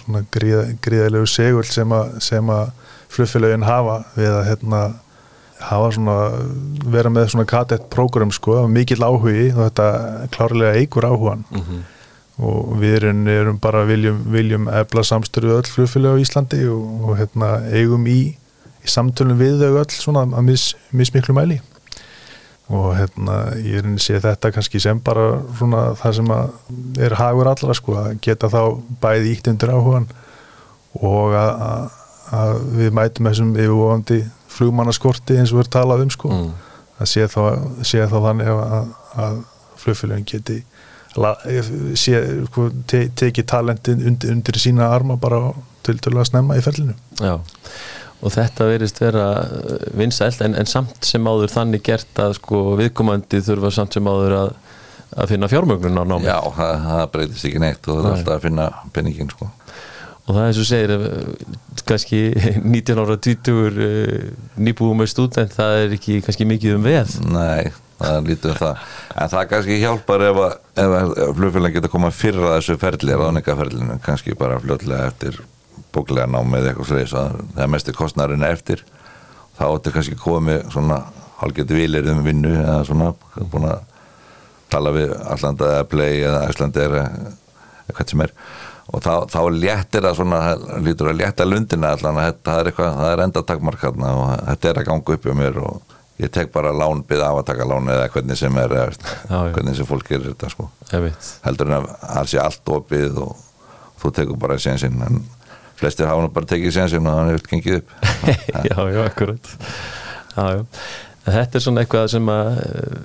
S3: svona gríð, gríðalegu segul sem að, flugfélögin hafa við að hérna hafa svona, vera með svona kadett prógram sko, mikill áhugi og þetta klárlega eigur áhugan og við erum, bara viljum, viljum efla samstöru öll flugfélag á Íslandi og, og hérna, eigum í, í samtölum við þau öll svona að mis, mismiklu mæli. Og hérna ég sé þetta kannski sem bara svona það sem er hagur allra sko að geta þá bæði ítt undir áhugan og að, að, að við mætum þessum yfirvofandi flugmannaskorti eins og við erum talað um sko.
S1: Mm.
S3: að sé þá, sé þá þannig að, að flugfélagin geti la, sé, sko, te, tekið talentin undir, undir sína arma bara til að snemma í ferlinu.
S1: Já, og þetta verist vera vinsælt en, en samt sem áður þannig gert að sko viðkomandi þurfa samt sem áður að, að finna fjármögnun á námi.
S2: Já, það, það breytist ekki neitt og það er alltaf að finna penningin sko
S1: og það er og segir eh, kannski 19 ára 20 nýbúum með stúdent það er ekki kannski mikið um veð.
S2: Nei, það er lítið um það. En það kannski hjálpar ef, að- ef flugfélagin getur koma fyrir að þessu ferli ráðningaferlinu, kannski bara fljótlega eftir bóklega námið eitthvað sliðis það er mestir kostnarinn eftir. Þá ættir kannski komið svona hálfgeti vilir um vinnu eða svona búin að tala við Allanda eða Play eða Æslandi eða hvað sem er og þá, þá léttir það svona lítur að létta lundina allan að þetta það er eitthvað, það er enda takmark hérna og þetta er að ganga upp hjá mér og ég tek bara lán, byrða af að taka lán eða hvernig sem er, eða,
S1: Já,
S2: hvernig sem fólk gerir þetta sko. Heldur en að það sé allt opið og þú tekur bara sénsinn en flestir hafa nú bara tekið sénsinn og þannig vil gengið upp.
S1: Já, já, akkurat. Já, já. Þetta er svona eitthvað sem að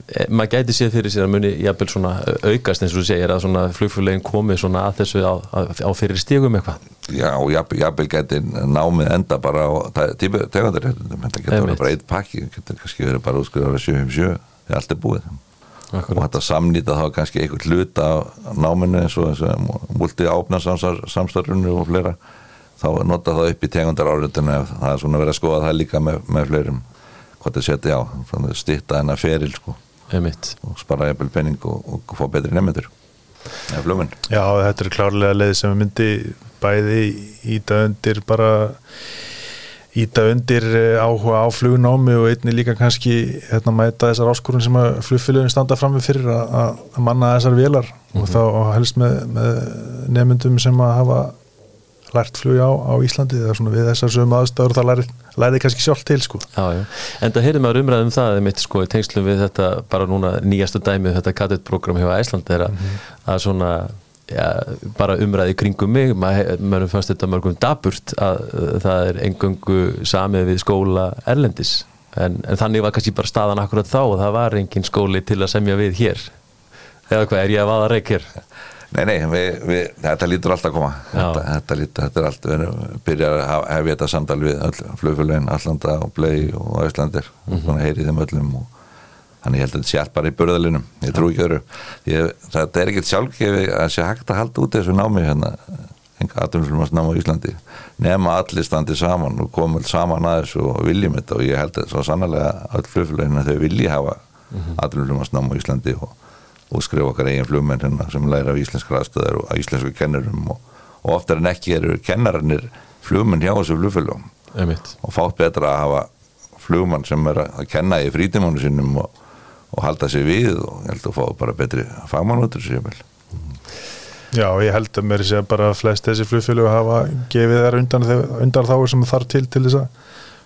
S1: e, maður gæti séð fyrir sér að muni jafnvel svona aukast eins og þú segir að svona flugfélagin komi svona að þessu á, á, á fyrir stígum eitthvað.
S2: Já, og jafn- jafnvel geti námið enda bara á tegundir þetta getur verið bara eitt pakki getur kannski verið bara útskriðar að 757 þegar allt er búið. Og
S1: Akkurat.
S2: þetta samnýta þá kannski einhvern hluta af náminu eins og þessu múlti ápna samstarfinu og fleira þá nota það upp í ef það er svona verið að skoða það líka með, með fleirum hvað það setja á stýtta hennar feril sko.
S1: Einmitt.
S2: og spara jafnvel penning og, og fá betri nefnendur eða flugmenn.
S3: Já, þetta er klárlega leið sem myndi bæði íta undir bara íta undir eh, áhuga á flugnámi og einni líka kannski hérna mæta þessar áskorun sem að flugfélagin standa fram við fyrir að, að að manna þessar vélar. Og þá og helst með, með nefndum sem að hafa lært flug á, á Íslandi eða svona við þessar sömu aðstæður það læri, læri kannski sjálf til sko.
S1: Já, já. En það heyrðum maður umræðum það mitt sko í tengslum við þetta bara núna nýjastu dæmið þetta kadettprogram hjá Æsland er að, að svona ja, bara umræði kringum mig. Maður fannst þetta mörgum daburt að uh, það er engöngu samið við skóla erlendis. En, en þannig var kannski bara staðan akkurat þá og það var engin skóli til að semja við hér. Eða hvað er ég að vaða reik hér
S2: Nei, nei, við, við, þetta lítur alltaf að koma. Þetta, þetta, lítur, þetta er allt við erum byrjar að hafa- hefja þetta samtal við öll flugfélagin, Allanda og Blei og Æslandir, mm -hmm. heyri þeim öllum og þannig ég held að þetta sé allt bara í börðalinum ég trú ekki öðru. Ég, þetta er ekkert sjálfgefi að sé hægt að halda út þessu námi hérna aðtunumflumast námi á Íslandi nema allir standi saman og alls saman að þessu og viljum þetta. Og ég held að svo sannlega öll flugfélagin að þau vilji hafa aðtunumflumast námi á Íslandi og og skrifa okkar eigin flugmenn hérna, sem læra af íslenskra aðstöðar og íslensku kennurum og, og oftar en ekki eru kennarannir flugmenn hjá þessu flugfélagum og fátt betra að hafa flugmann sem er að kenna í frítimánu sinum og, og halda sig við og ég held að fá bara betri fagmann út úr sér vel.
S3: Já, ég held að mér sé bara að flest þessi flugfélög hafa gefið þær undan, undan þá sem þarf til til þess að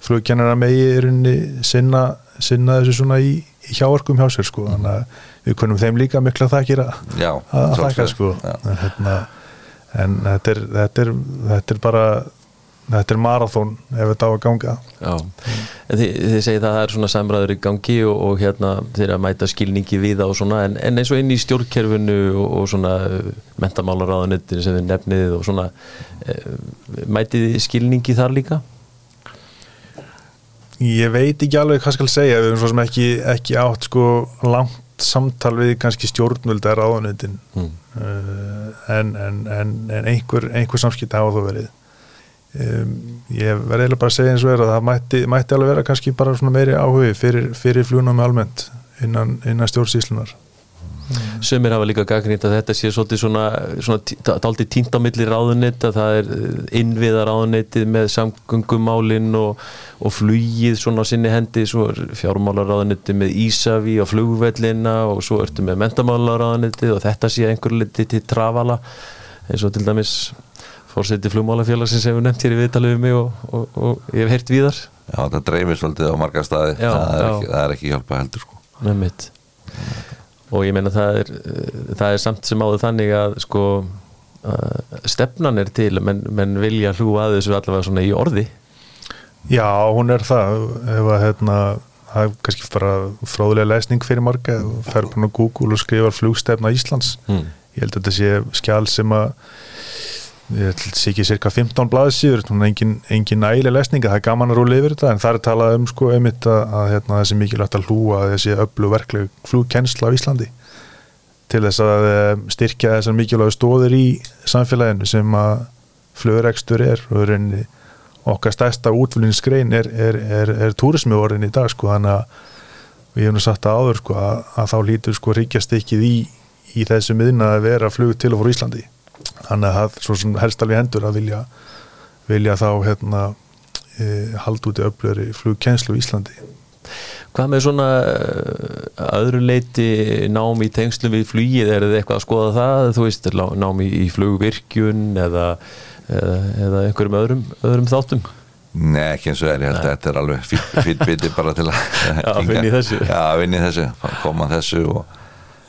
S3: flugkennara megi er unni sinna, sinna þessu svona í, í hjáarkum hjá sér sko, þannig að við kunum þeim líka mikla þakkir að, að þakka sko. en, hérna, en þetta er, þetta er þetta er bara þetta er marathón ef þetta á að ganga.
S1: Já, en þið, þið segið að það er svona samræður í gangi og, og hérna þeir að mæta skilningi við það og svona en, en eins og inn í stjórnkerfinu og, og svona mentamálaráðunettinu sem þið nefnið og svona e, mætið þið skilningi þar líka?
S3: Ég veit ekki alveg hvað skal segja. Við erum svo sem ekki, ekki átt sko langt samtal við kannski stjórnvölda ráðunetin
S1: Mm.
S3: uh, en, en, en, en einhver, einhver samskipt hafa þó verið. Um, ég verði eiginlega bara að segja eins og er að það mætti, mætti alveg vera kannski bara svona meiri áhugi fyrir, fyrir flugnámi almennt innan, innan stjórnsýslunar
S1: Sumir hafa líka gagnrýnt að þetta sé svolítið svona, svona dálítið tínt á milli ráðunett að það er innviða ráðunettið með samgöngumálin og, og flugið svona á sinni hendi svo er fjármálaráðunettið með Ísavi og flugvellina og svo ertu með mentamálaráðunettið og þetta sé einhver liti til trafala eins og til dæmis fórseti flugmálafélagsins hefur nefnt hér í viðtalið við mig og, og, og ég hef heyrt víðar.
S2: Já, það dreifir svolítið á marga staði.
S1: Já,
S2: það, er ekki, það er ekki hjálpa heldur sko.
S1: Með mitt og ég meina það er það er samt sem áður þannig að sko uh, stefnan er til menn, menn vilja hlúa að þessu allavega svona í orði.
S3: Já, hún er það. Ef að hérna það er kannski bara fróðulega lesning fyrir marga. Og fer bara á Google og skrifar flugstefna Íslands.
S1: Mm.
S3: ég held að þetta sé skjál sem að ég þetta sé ekki cirka 15 blaðsíður, engin, engin nægileg lesninga, það er gaman að rúla yfir þetta en það er talað um sko einmitt að, að hérna, þessi mikilvægt að hlúa þessi öllu verkleg flugkennsla á Íslandi til þess að eh, styrkja þessar mikilvægu stóðir í samfélaginu sem að flugrekstur er. Og okkar stærsta útflýningsgrein er, er, er, er túrismi orðin í dag sko þannig að við hefum sagt að áður sko að, að þá lítur sko ríkjast ekkið í, í þessu miðna að vera flug til og fór Íslandi þannig að svo sem helst alveg hendur að vilja, vilja þá hérna e, halda út í öflöri flugkenslu í Íslandi.
S1: Hvað með svona uh, öðru leiti nám í tengslu við flugið, er þið eitthvað að skoða það, þú veist, nám í, í flugvirkjun eða, eða, eða einhverjum öðrum, öðrum þáttum?
S2: Nei, ekki eins og er, ég held að þetta er alveg fyrir biti bara til að
S1: Já, vinni þessu.
S2: Já, vinni þessu, koma þessu og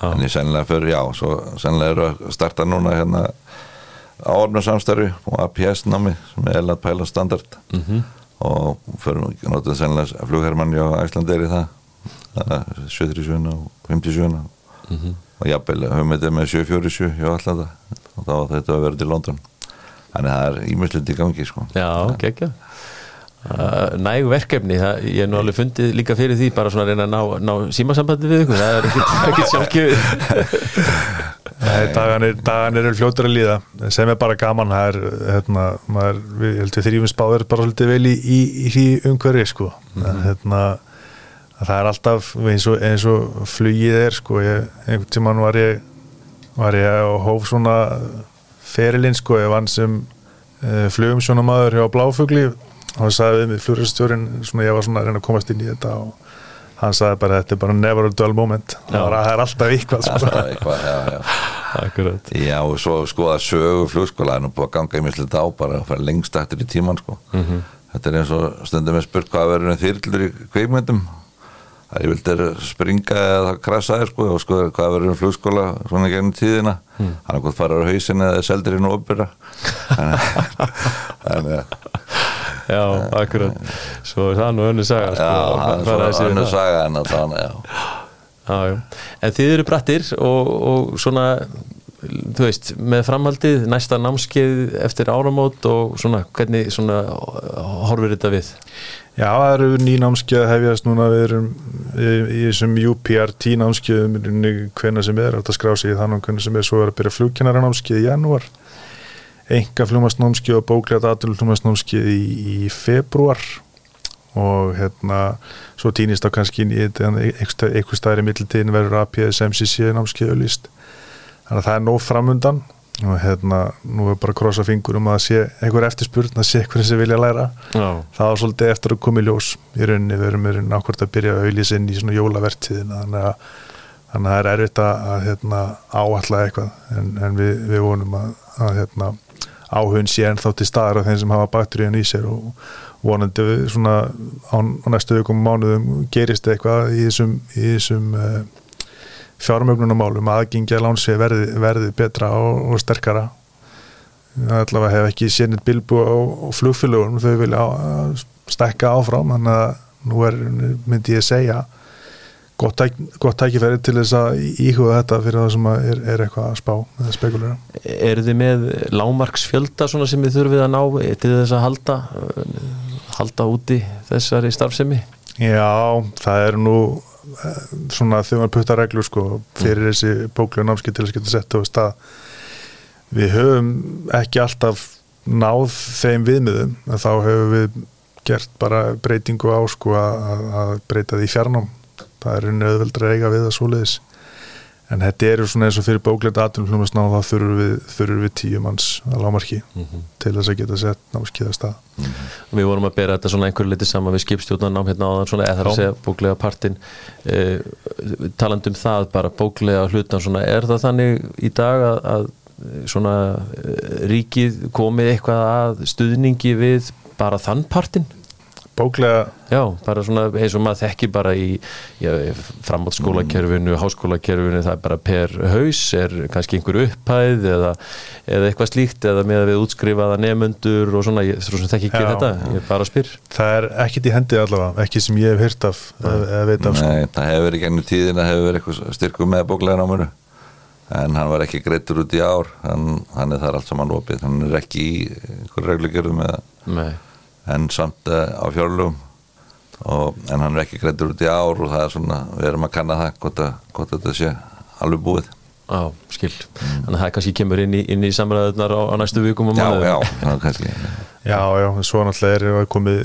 S2: þannig sennilega fyrir, já, svo sennilega eru að starta núna hérna á orðnarsamstarfi og APS námi sem er eða pæla standard. Mm -hmm og fyrir notuð sennilega flughermann á Æslandeir í það. 77 og 57 mm -hmm. og jafnvel höfum við þetta með 747 hjá Allanda og þá þetta að vera til London. Þannig að það er ímjömslind í gangi sko.
S1: Já, ok, ekki uh, Næg verkefni, það, ég hef nú alveg fundið líka fyrir því bara svona að reyna að ná, ná símasambandi við ykkur, það er ekkert sjálfgjöfið
S3: Daganir, daganir er fljótur að líða sem er bara gaman það er, hérna, maður, við heldum þrjumins báður bara svolítið vel í, í, í umhverfi sko mm -hmm. hérna, það er alltaf eins og, eins og flugið er sko ég, einhvern tíman var ég var ég á hóf svona ferilinn sko, ég vann sem uh, flugum svona maður hjá Bláfugli og hann sagði við mig svona ég var svona að reyna að komast inn í þetta og hann sagði bara þetta er bara never a dull moment það er alltaf eitthvað
S2: sko. já, já. já og svo sko að sögu flugskóla er nú búið að ganga í mislit á bara að fara lengst eftir í tíman sko mm -hmm. þetta er eins og stundum við spurt hvað verður þýrlur í kveikmyndum það er vildir springa eða krasa sko og sko hvað verður flugskóla svona gennum tíðina mm. hann er gott farar á hausin eða seldir í nóbyrra þannig að
S1: Já, akkurat. Svo er það nú önnu saga
S2: sko, Já, það er önnu saga en þannig, já.
S1: Já, já. En þið eru brattir og, og svona þú veist, með framhaldið næsta námskeið eftir áramót og svona, hvernig svona horfur þetta við?
S3: Já, það eru ný námskeið að hefjast núna. Við erum í, í þessum UPRT námskeiðum hvernig sem er, þetta skrá sig þannig hvernig sem er, svo er að byrja flugkennara námskeið í janúar enga fljómasnámski og bóklega daturljómasnámski í, í februar og hérna svo týnist þá kannski inn í eitthvað stæri mittiltíðin verður APS MCC námski auðlist þannig að það er nóg framundan og hérna nú er bara að krossa fingur um að sé einhver eftirspurn að sé einhverjum sem vilja læra. Já. það er svolítið eftir að koma í ljós í rauninni. Við erum með nákvæmt að byrja að auðlýsa inn í svona jólavertíðin þannig að þannig að það er erfitt að, að hérna, áalla eitthvað en, en við, við vonum að, að hérna, áhugin sé en þá til staðar af þeim sem hafa bakteríun í sér og vonandi svona á, á næstu vikum mánuðum gerist eitthvað í þessum, þessum uh, eh, fjármögnunumálum aðgengja lánsvið verði, verði betra og, og sterkara. Allavega hef ekki sénitt bilbu á flugfélagunum þau vilja stekka áfram þannig að nú er, myndi ég segja gott, tæk, gott tækifæri til þess að íhuga þetta fyrir það sem er, er eitthvað að spá eða spekulera.
S1: Er þið með lámarksfjölda sem þið þurfið að ná til þess að halda halda úti þessari starfsemi?
S3: Já, það er nú eh, svona þegar maður putta reglur sko fyrir mm. þessi bóklega námski til þess að geta sett á stað við höfum ekki alltaf náð þeim viðmiðum en þá höfum við gert bara breytingu á sko að, að breyta því fjarnám það er einu öðvöldra eiga við að svoleiðis en þetta eru svona eins og fyrir bókleta aðlumflumast ná þá þurfum við, við tíu manns að lámarki mm -hmm. til þess að geta sett námskiða stað mm
S1: -hmm. Við vorum að bera þetta svona einhverju litið saman við skipstjóðan nám hérna áðan svona eða það að segja bóklega partin eh, talandum það bara bóklega hlutan svona er það þannig í dag að, að svona eh, ríkið komið eitthvað að stuðningi við bara þann partin?
S3: Bóklega
S1: Já, bara svona eins og maður þekki bara í framhaldsskólakerfinu, háskólakerfinu það er bara per haus, er kannski einhver upphæð eða, eða eitthvað slíkt eða með að við útskrifaða nefnundur og svona, ég þekki ekki Já. þetta ég bara spyr.
S3: Það er ekkit í hendi allavega, ekki sem ég hef hyrt af eða veit af.
S2: Sko. Nei, sko. það hefur verið gennum tíðin að hefur verið eitthvað styrku með bóklega námuru en hann var ekki greittur út í ár hann, hann er þar allt saman opið hann er ekki í einhverju reglugjörðum eða en samt uh, á fjárlugum en hann er ekki greitur út í ár og það er svona, við erum að kanna það hvort, að, hvort þetta sé alveg búið
S1: Já, skil. Þannig að það kannski kemur inn í, inn í samræðunar á, á næstu vikum og
S2: já,
S1: mánuðum.
S2: já, það er kannski
S3: Já, já, svo náttúrulega er komið,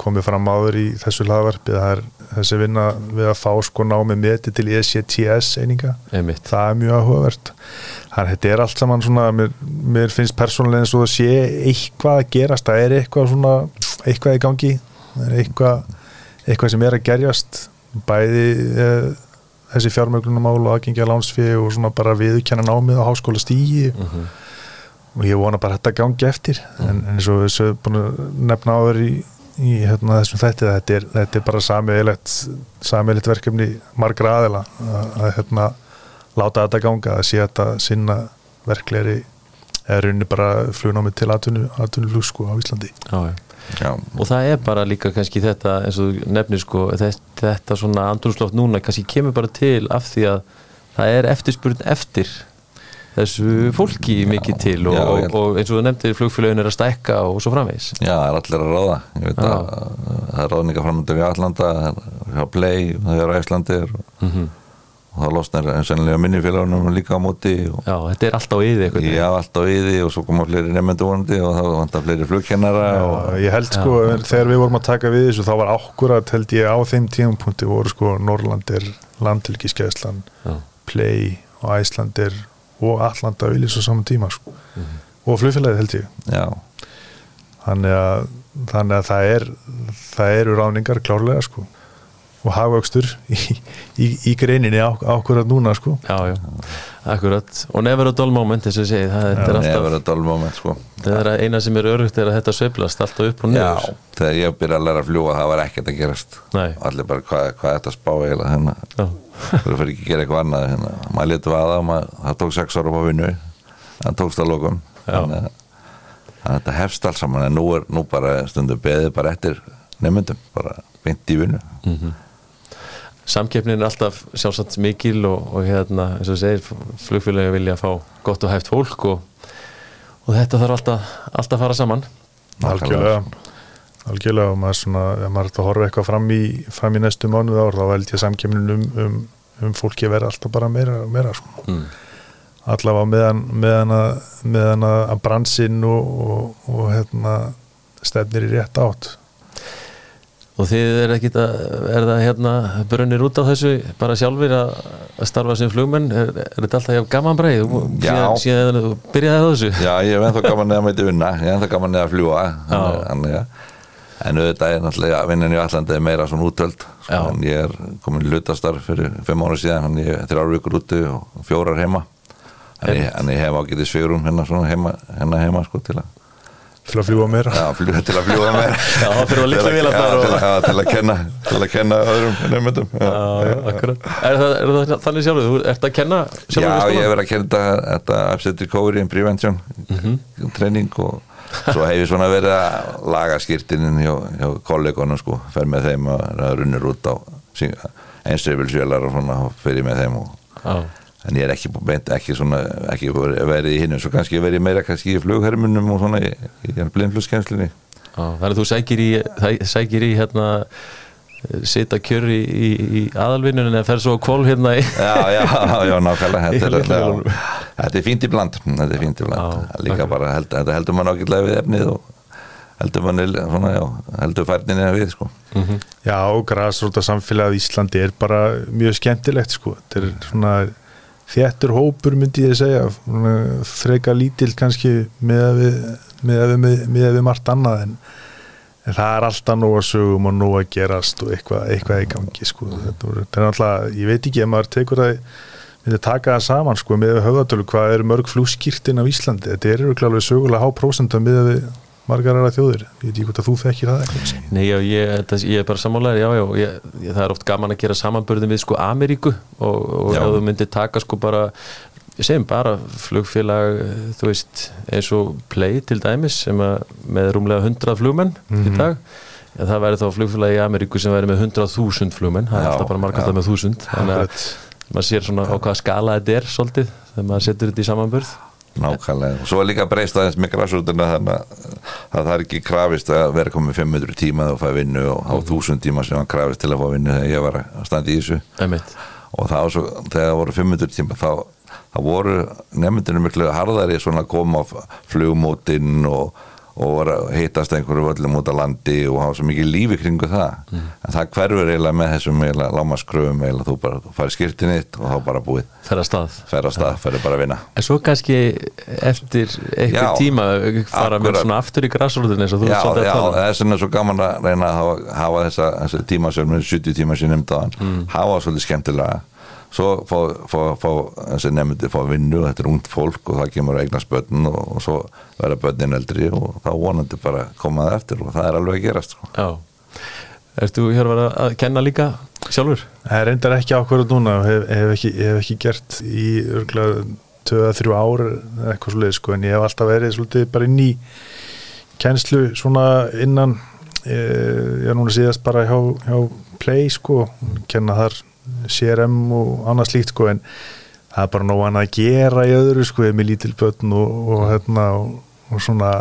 S3: komið fram áður í þessu hlaðvarpi það er þessi vinna við að fá sko námið meti til ECTS eininga
S1: Einmitt.
S3: það er mjög áhugavert þannig að þetta er allt saman svona mér, mér finnst persónulega eins og það sé eitthvað að gerast, það er eitthvað svona eitthvað í gangi. Eitthvað, eitthvað sem er að gerjast. Bæði eh, þessi fjármögnunumál og aðgengja lánsfið og svona bara viðkenna námið á háskóla stígi og ég vona bara að þetta gangi eftir. En, en eins og þessu að nefna áður í, í hérna, þessum þætti þetta er, þetta er bara samiðilegt samiðilegt verkefni margra aðila. Að, að hérna, láta þetta ganga að sé þetta sinna verkleiri eða runni bara flugnámi til atvinnuflug sko á Íslandi.
S1: Já, já.
S2: já,
S1: Og það er bara líka kannski þetta eins og þú nefnir sko þetta, þetta svona andrúnsloft núna kannski kemur bara til af því að það er eftirspurn eftir þessu fólki mikið til og,
S2: já,
S1: og, og eins og þú nefndir flugfélagin er að stækka og svo framvegis.
S2: Já, það er allir að ráða. Ég veit
S1: Já.
S2: að það er ráðninga framöndur í Allanda það er hjá Play, það er Æslandir og,
S1: mm
S2: og það losnar sennilega minnifélagunum líka á móti og
S1: Já, þetta er alltaf yði eitthvað
S2: Já, allt á yði og svo koma fleiri nefndu vonandi og það vantar fleiri flugkennara
S3: ég held sko, þegar við vorum að taka við þessu þá var ákkurat held ég á þeim tímapunkti voru sko Norrlandir landtilgiskeiðslan,
S1: Já.
S3: Play og Æslandir og Allanda viljus á saman tíma sko. og flugfélagið held ég.
S2: Já,
S3: þannig að, þannig að það er það eru ráningar klárlega sko og hagvöxtur í, í, í greininni á, ákvörðat núna sko.
S1: Já, já, akkurat. Og never a dull moment þess að segja það þetta er
S2: það er
S1: alltaf,
S2: verið dálmoment sko.
S1: Það er að eina sem er örugt er að þetta sveiflast alltaf upp og
S2: Já,
S1: niður
S2: þegar ég byrja að læra að fljúa það var ekkert að gerast.
S1: Nei.
S2: allir bara hvað, hvað er þetta að spá eiginlega hérna,
S1: Já,
S2: þú fyrir ekki að gera eitthvað annað hérna. maður letur vaða, maður, það tók sex ára á vinnu, það tókst að lokum.
S1: Já.
S2: þannig að þannig að þetta hefst alls saman en nú er nú bara stundu beðið bara eftir nefndum, bara beint í vinnu
S1: samkeppnin er alltaf sjálfsagt mikil og, og hérna, eins og segir flugfélagi vilja fá gott og hæft fólk og, og þetta þarf alltaf, alltaf að fara saman
S3: algjörlega algjörlega og maður svona, ef maður er að horfa eitthvað fram í, fram í næstu mánuð ár þá held ég samkemnin um, um, um fólki að vera alltaf bara meira og meira sko.
S1: mm.
S3: allavega meðan, meðan, að, meðan að að bransinn og, og, og hérna, stefnir í rétt átt
S1: og þið er ekki að er það hérna brunnir út á þessu bara sjálfur að, að starfa sem flugmenn? Er, er þetta alltaf gaman breið síðan, síðan þú byrjaði þessu.
S2: Já, ég hef ennþá gaman eða mæti vinna. Ég hef ennþá gaman eða að fljúa ja. en auðvitað er náttúrulega vinnan í Allandi er meira svona útöld sko, ég er komin lutastarf fyrir fimm ára síðan, hann er þrjár vikur úti og fjórar heima. En ég, en ég hef ágætið svigurum hérna, svona heima, hérna heima sko, til að
S3: til að fljúa meira.
S2: Já, til að fljúa meir
S1: Já, það fyrir að litla
S2: Til að- já, til, að- já, til að kenna til að kenna öðrum nefndum
S1: Já, já. Er það, er það þannig sjálfur? Þú ert að kenna
S2: Já,
S1: sjálfur í
S2: ég hef verið að kenna þetta, þetta Upset Recovery and Prevention training og svo hef ég svona verið að laga skýrtinin hjá, hjá kollegonum sko, fer með þeim að, runnur út á einsreifilsvélar og svona fer ég með þeim og,
S1: Já,
S2: en ég er ekki, beint, ekki svona ekki verið í hinnum, svo kannski verið meira kannski í flughermunum og svona í, í blindflugskenslinni
S1: já, þannig að þú sækir í, það- sækir í hérna sita kjör í, í, í aðalvinnun en fer svo á kól hérna í
S2: Já, já, já, nákvæmlega þetta er, já, þetta er fínt í bland þetta er fínt í bland,
S1: Já,
S2: líka bara held, þetta heldur mann ágætlega við efnið og heldur mann svona, já, heldur færninni við sko.
S3: Já, og græsróta samfélagið í Íslandi er bara mjög skemmtilegt sko. þetta er svona þéttur hópur myndi ég segja svona freka lítill kannski með við, með við, með, með við margt annað en, en það er alltaf nóg að sögum og nóg að gerast og eitthvað, eitthvað í gangi sko. þetta, er alltaf, ég veit ekki ef maður tekur það myndi taka það saman sko, með höfðatölu hvað eru mörg flugskýrtin af Íslandi þetta er klálega sögulega há prósenta með við margar aðra þjóðir? Ég veit ekki hvort að þú þekkir það eitthvað.
S1: Nei, já, ég, þetta, ég er bara sammálaður, já, já, ég, ég, það er oft gaman að gera samanbörðum við sko Ameríku og, og ef þú myndir taka sko bara, segjum bara flugfélag, þú veist, eins og Play til dæmis sem að með rúmlega 100 flugmenn í dag, en það væri þá flugfélag í Ameríku sem væri með 100.000 flugmenn, það er alltaf bara
S2: já.
S1: með 1000, þannig að maður sér svona á hvaða skala þetta er svolítið, þegar maður setur þetta í samanbörð.
S2: Nákvæmlega, og svo er líka breyst aðeins með græsrútuna þannig að að það er ekki krafist að vera komið 500 tíma og fæ vinnu og á 1000 tíma sem hann krafist til að fá vinnu þegar ég var að standa í þessu.
S1: Einmitt.
S2: og þá svo, þegar það voru 500 tíma þá, það voru nefndinu miklu harðari svona að koma á flugmótin og, og var að hittast einhverju völlum út á landi og hafa svo mikið lífi kringu það. En það hverfur eiginlega með þessum lámaskröfum eiginlega þú bara farið skýrtin eitt og þá bara búið.
S1: Fer að stað.
S2: Fer að stað, fer bara að vinna.
S1: En svo kannski eftir
S2: Já,
S1: tíma fara með svona aftur í grassrúðin eins og þú
S2: Já, já,
S1: um.
S2: það er svona svo gaman að reyna að hafa, hafa þessa, þessa tíma sem er 70 tíma sem nefndaðan, mm. hafa svolítið skemmtilega svo fá, fá, fá þessi nefndi fá vinnu, þetta er ungt fólk og það kemur að eignast börn og, og svo verða börnin eldri og þá vonandi bara koma það eftir og það er alveg að gerast sko.
S1: Já. Ertu hér að, að kenna líka sjálfur?
S3: Það er reyndar ekki ákveður núna hef, hef, ekki, hef ekki gert í örgulega 2-3 ár eða eitthvað svolítið sko en ég hef alltaf verið svolítið bara inn í kennslu svona innan eh, ég er núna síðast bara hjá, hjá Play sko, kenna þar CRM og annað slíkt sko en það er bara nóg annað að gera í öðru sko, með lítil börn og, og hérna og, og svona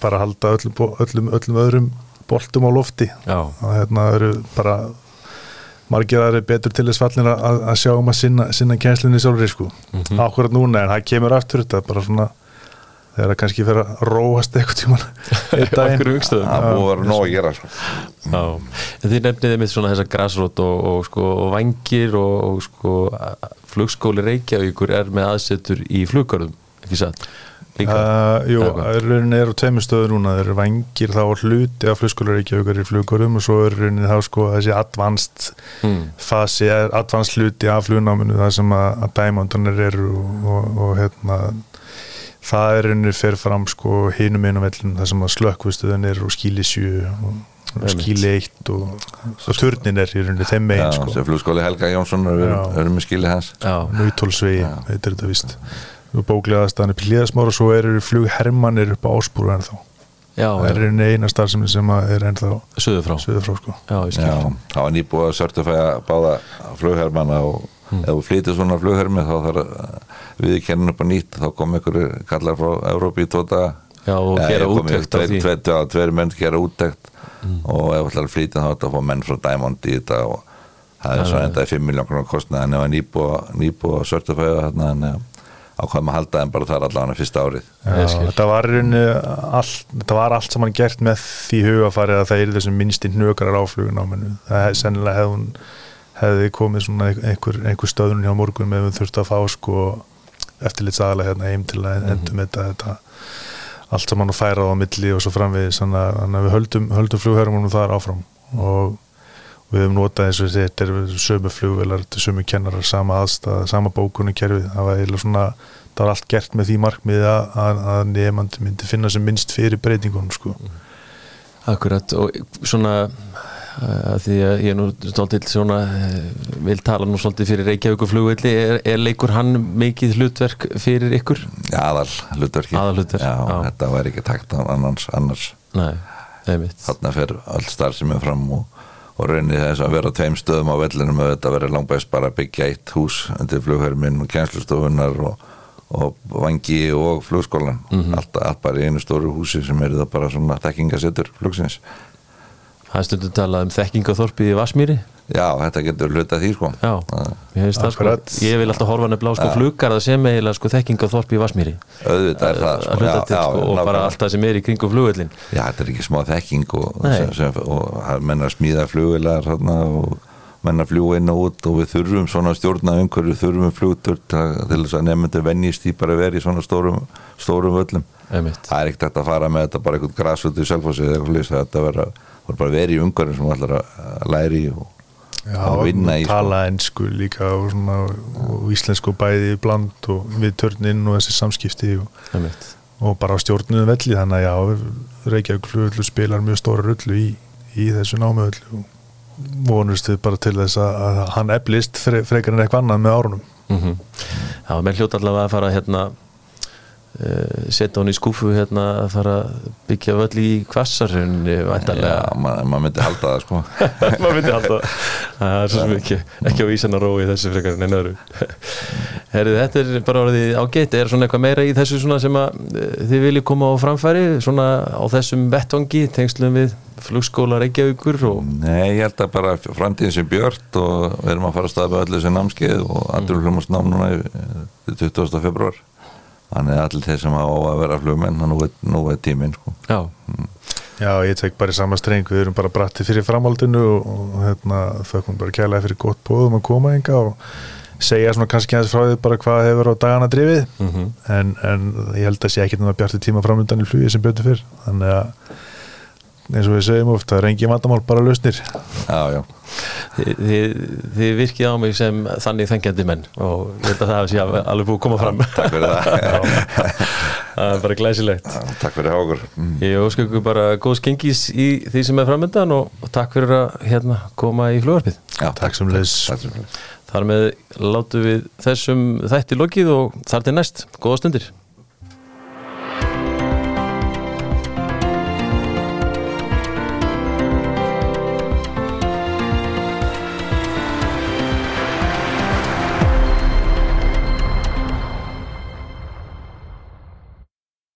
S3: bara halda öllum, öllum, öllum öðrum boltum á lofti. Og hérna eru bara margir aðri betur til þess fallin að, að sjá um að sinna, sinna kænslunni sjálfri sko,
S1: Mhm.
S3: ákvörð núna en það kemur aftur þetta bara svona þegar það kannski fer að róast eitthvað tíman einn daginn.
S2: Það búið að vera nóg að gera sko.
S1: Já, en þið nefniði mitt svona þessa grassrót og, og sko og vangir og, og sko flugskóli Reykjavíkur er með aðsetur í fluggarðum, ekki satt?
S3: Uh, jú, rauninni er á tveimur stöðu núna. Þeir eru vangir þá hluti af flugskólar Reykjavíkur í fluggurum og svo er rauninni þá sko þessi advanced
S1: Hmm.
S3: fasi, advanced hluti af flugnáminu það sem að, að dæmandunir eru og, og, og hérna það er rauninni fyrir fram sko hinum einum vellin það sem að slökkvistuðin er og skíli 7 og, skíli 1 og, og turnin er í rauninni þeim
S2: Já,
S3: megin sko.
S2: sem flugskóli Helga Jónsson við
S3: Já.
S2: erum- með skilið hans.
S1: Já,
S3: Nautólsvegi, heitir þetta vist og bóklegaðastan upp í hlíðasmára og svo eru flughermannir upp á áspúru ennþá.
S1: Já,
S3: það er
S1: já,
S3: einu eina starfsemi sem að er ennþá
S1: söðu frá
S3: söður frá sko.
S1: Já, ég skil
S2: Já, það var nýbúið að certifæja báða flughermana og ef þú flytir svona flughermi þá þarf við kennin upp á nýtt þá kom ykkur kallar frá Európi í tóta
S1: Já, og gera úttekt á því.
S2: tveir, menn gera úttekt. Og ef að flytja þá er þetta að fá menn frá Diamond í þetta og það er svo endaði 5 miljón krónar kostnað en það nýbúið nýbúið að certifæja þarna en ákvæðum að halda þeim bara þar allavega fyrsta árið.
S3: Þetta var, allt, þetta var allt saman gert með því hugafarið að það er þessum minnsti hnökrar á flugunáminu það er sennilega hefði, hefði komið svona einhver, einhver stöðun hjá morgun með við þurftu að fá sko eftirlitsaðalega hérna heim til að endum þetta, þetta allt saman og færa á milli og svo framvegis. Þannig að- við höldum, höldum flughermunum þar áfram. Og við höfum notað eins og þetta er sömu flugvelar, sömu kennarar, sama aðstæða, sama bókunni kerfið, það var eiginlega svona það var allt gert með því markmiði að, að, nefandi myndi finna sem minnst fyrir breytingunum sko.
S1: Akkurat, og svona því að ég nú svolítið svona eh, vil tala nú svolítið fyrir Reykjavík flugvelli, er, er leikur hann mikið hlutverk fyrir ykkur?
S2: aðal hlutverki
S1: Aðalhlutverk,
S2: já,
S1: já.
S2: þetta var ekki takt annars, annars.
S1: Nei,
S2: þarna fer all starf sem er fram og, og raunni þess að vera tveim stöðum á vellinum að þetta verið langbæst bara að byggja eitt hús undir flugherminn og kjænslustofunar og, og vangi og flugskólan allt, allt bara í einu stóru húsi sem er það bara svona þekkingasettur flugsins
S1: Það stundum talað um þekkingaþorpi í Vasmýri
S2: já, þetta getur hlutað því sko.
S1: Já, ég það sko. Ég vil alltaf horfa nefnilega á sko fluggarða sem eiginlega sko þekkingaþorpi í Vasmýri
S2: auðvitað er það
S1: að
S2: sko,
S1: hluta til sko, og bara allt það sem er í kringum flugvellin
S2: Já, þetta er ekki smá þekking og, sem, sem, og það menn að smíða flugvilar þarna, og menn að fljúa inn og út og við þurfum svona stjórna umhverju þurfum flugtur til, þess að nefndu venjist í bara að vera í svona stórum, stórum völlum.
S1: Einmitt.
S2: Það er ekkert að fara með þetta bara eitthvað grasut í selfossi eða eitthvað lýsa þetta vera, var bara vera í umhverju sem ætlar að í og
S3: Já,
S2: að vinna í sko.
S3: tala ennsku líka og, svona, og íslensku bæði bland og við törninn og þessi samskipti og,
S1: Einmitt.
S3: og bara á stjórnum velli þannig að já, Reykjavík flugvöldu spilar mjög stóra rullu í, í þessu námiðöllu og vonust við bara til þess að, að hann eflist fre, frekar en eitthvað annað með árunum
S1: Mm Já, menn hljóta allavega að fara hérna setja hún í skúfu hérna að fara að byggja völl í kvassarhunni
S2: Já, maður mað myndi halda það sko.
S1: Maður myndi halda það. Er svo sem ekki, ekki á ísan að rói þessu frekar en einu öðru. Herri, þetta er bara orðið ágætt, er svona eitthvað meira í þessu svona sem að eh, þið viljið koma á framfæri svona á þessum vettvangi tengslum við flugskóla Reykjavíkur og
S2: Nei, ég held að bara framtíðin sem björt og við erum að fara að staða með öllu þessu námskeið og allir hljómasnám núna í í 20. februar þannig að allir þeir sem á að vera flugmenn nú er, nú er tíminn sko.
S1: já,
S3: Já, ég tek bara í sama streng, við erum bara bratti fyrir framhaldinu og, og hérna, þökkum bara kærlega fyrir gott bóðum að koma enga og segja svona kannski aðeins frá því bara hvað hefur á dagana drifið
S1: Mhm.
S3: en, en ég held að sé ekki náttúrulega bjarti tíma framöndan í flugi sem betur fyrr þannig að eins og við segjum oft, það er engin vandamál bara lausnir.
S2: Já, já,
S1: þið, þið, þið virkið á mig sem þannig þengjandi menn og ég held að það sé alveg búið að koma fram.
S2: takk fyrir það.
S1: Það er bara glæsilegt.
S2: Takk fyrir hákur mm.
S1: Ég ósku ykkur bara góð skengis í því sem er framöndan og, takk fyrir að hérna, koma í flugvarpið.
S2: Já,
S3: Takk.
S2: Takk. sömuleiðis.
S1: Þar með látum við þessum þætti lokið og þar til næst, góða stundir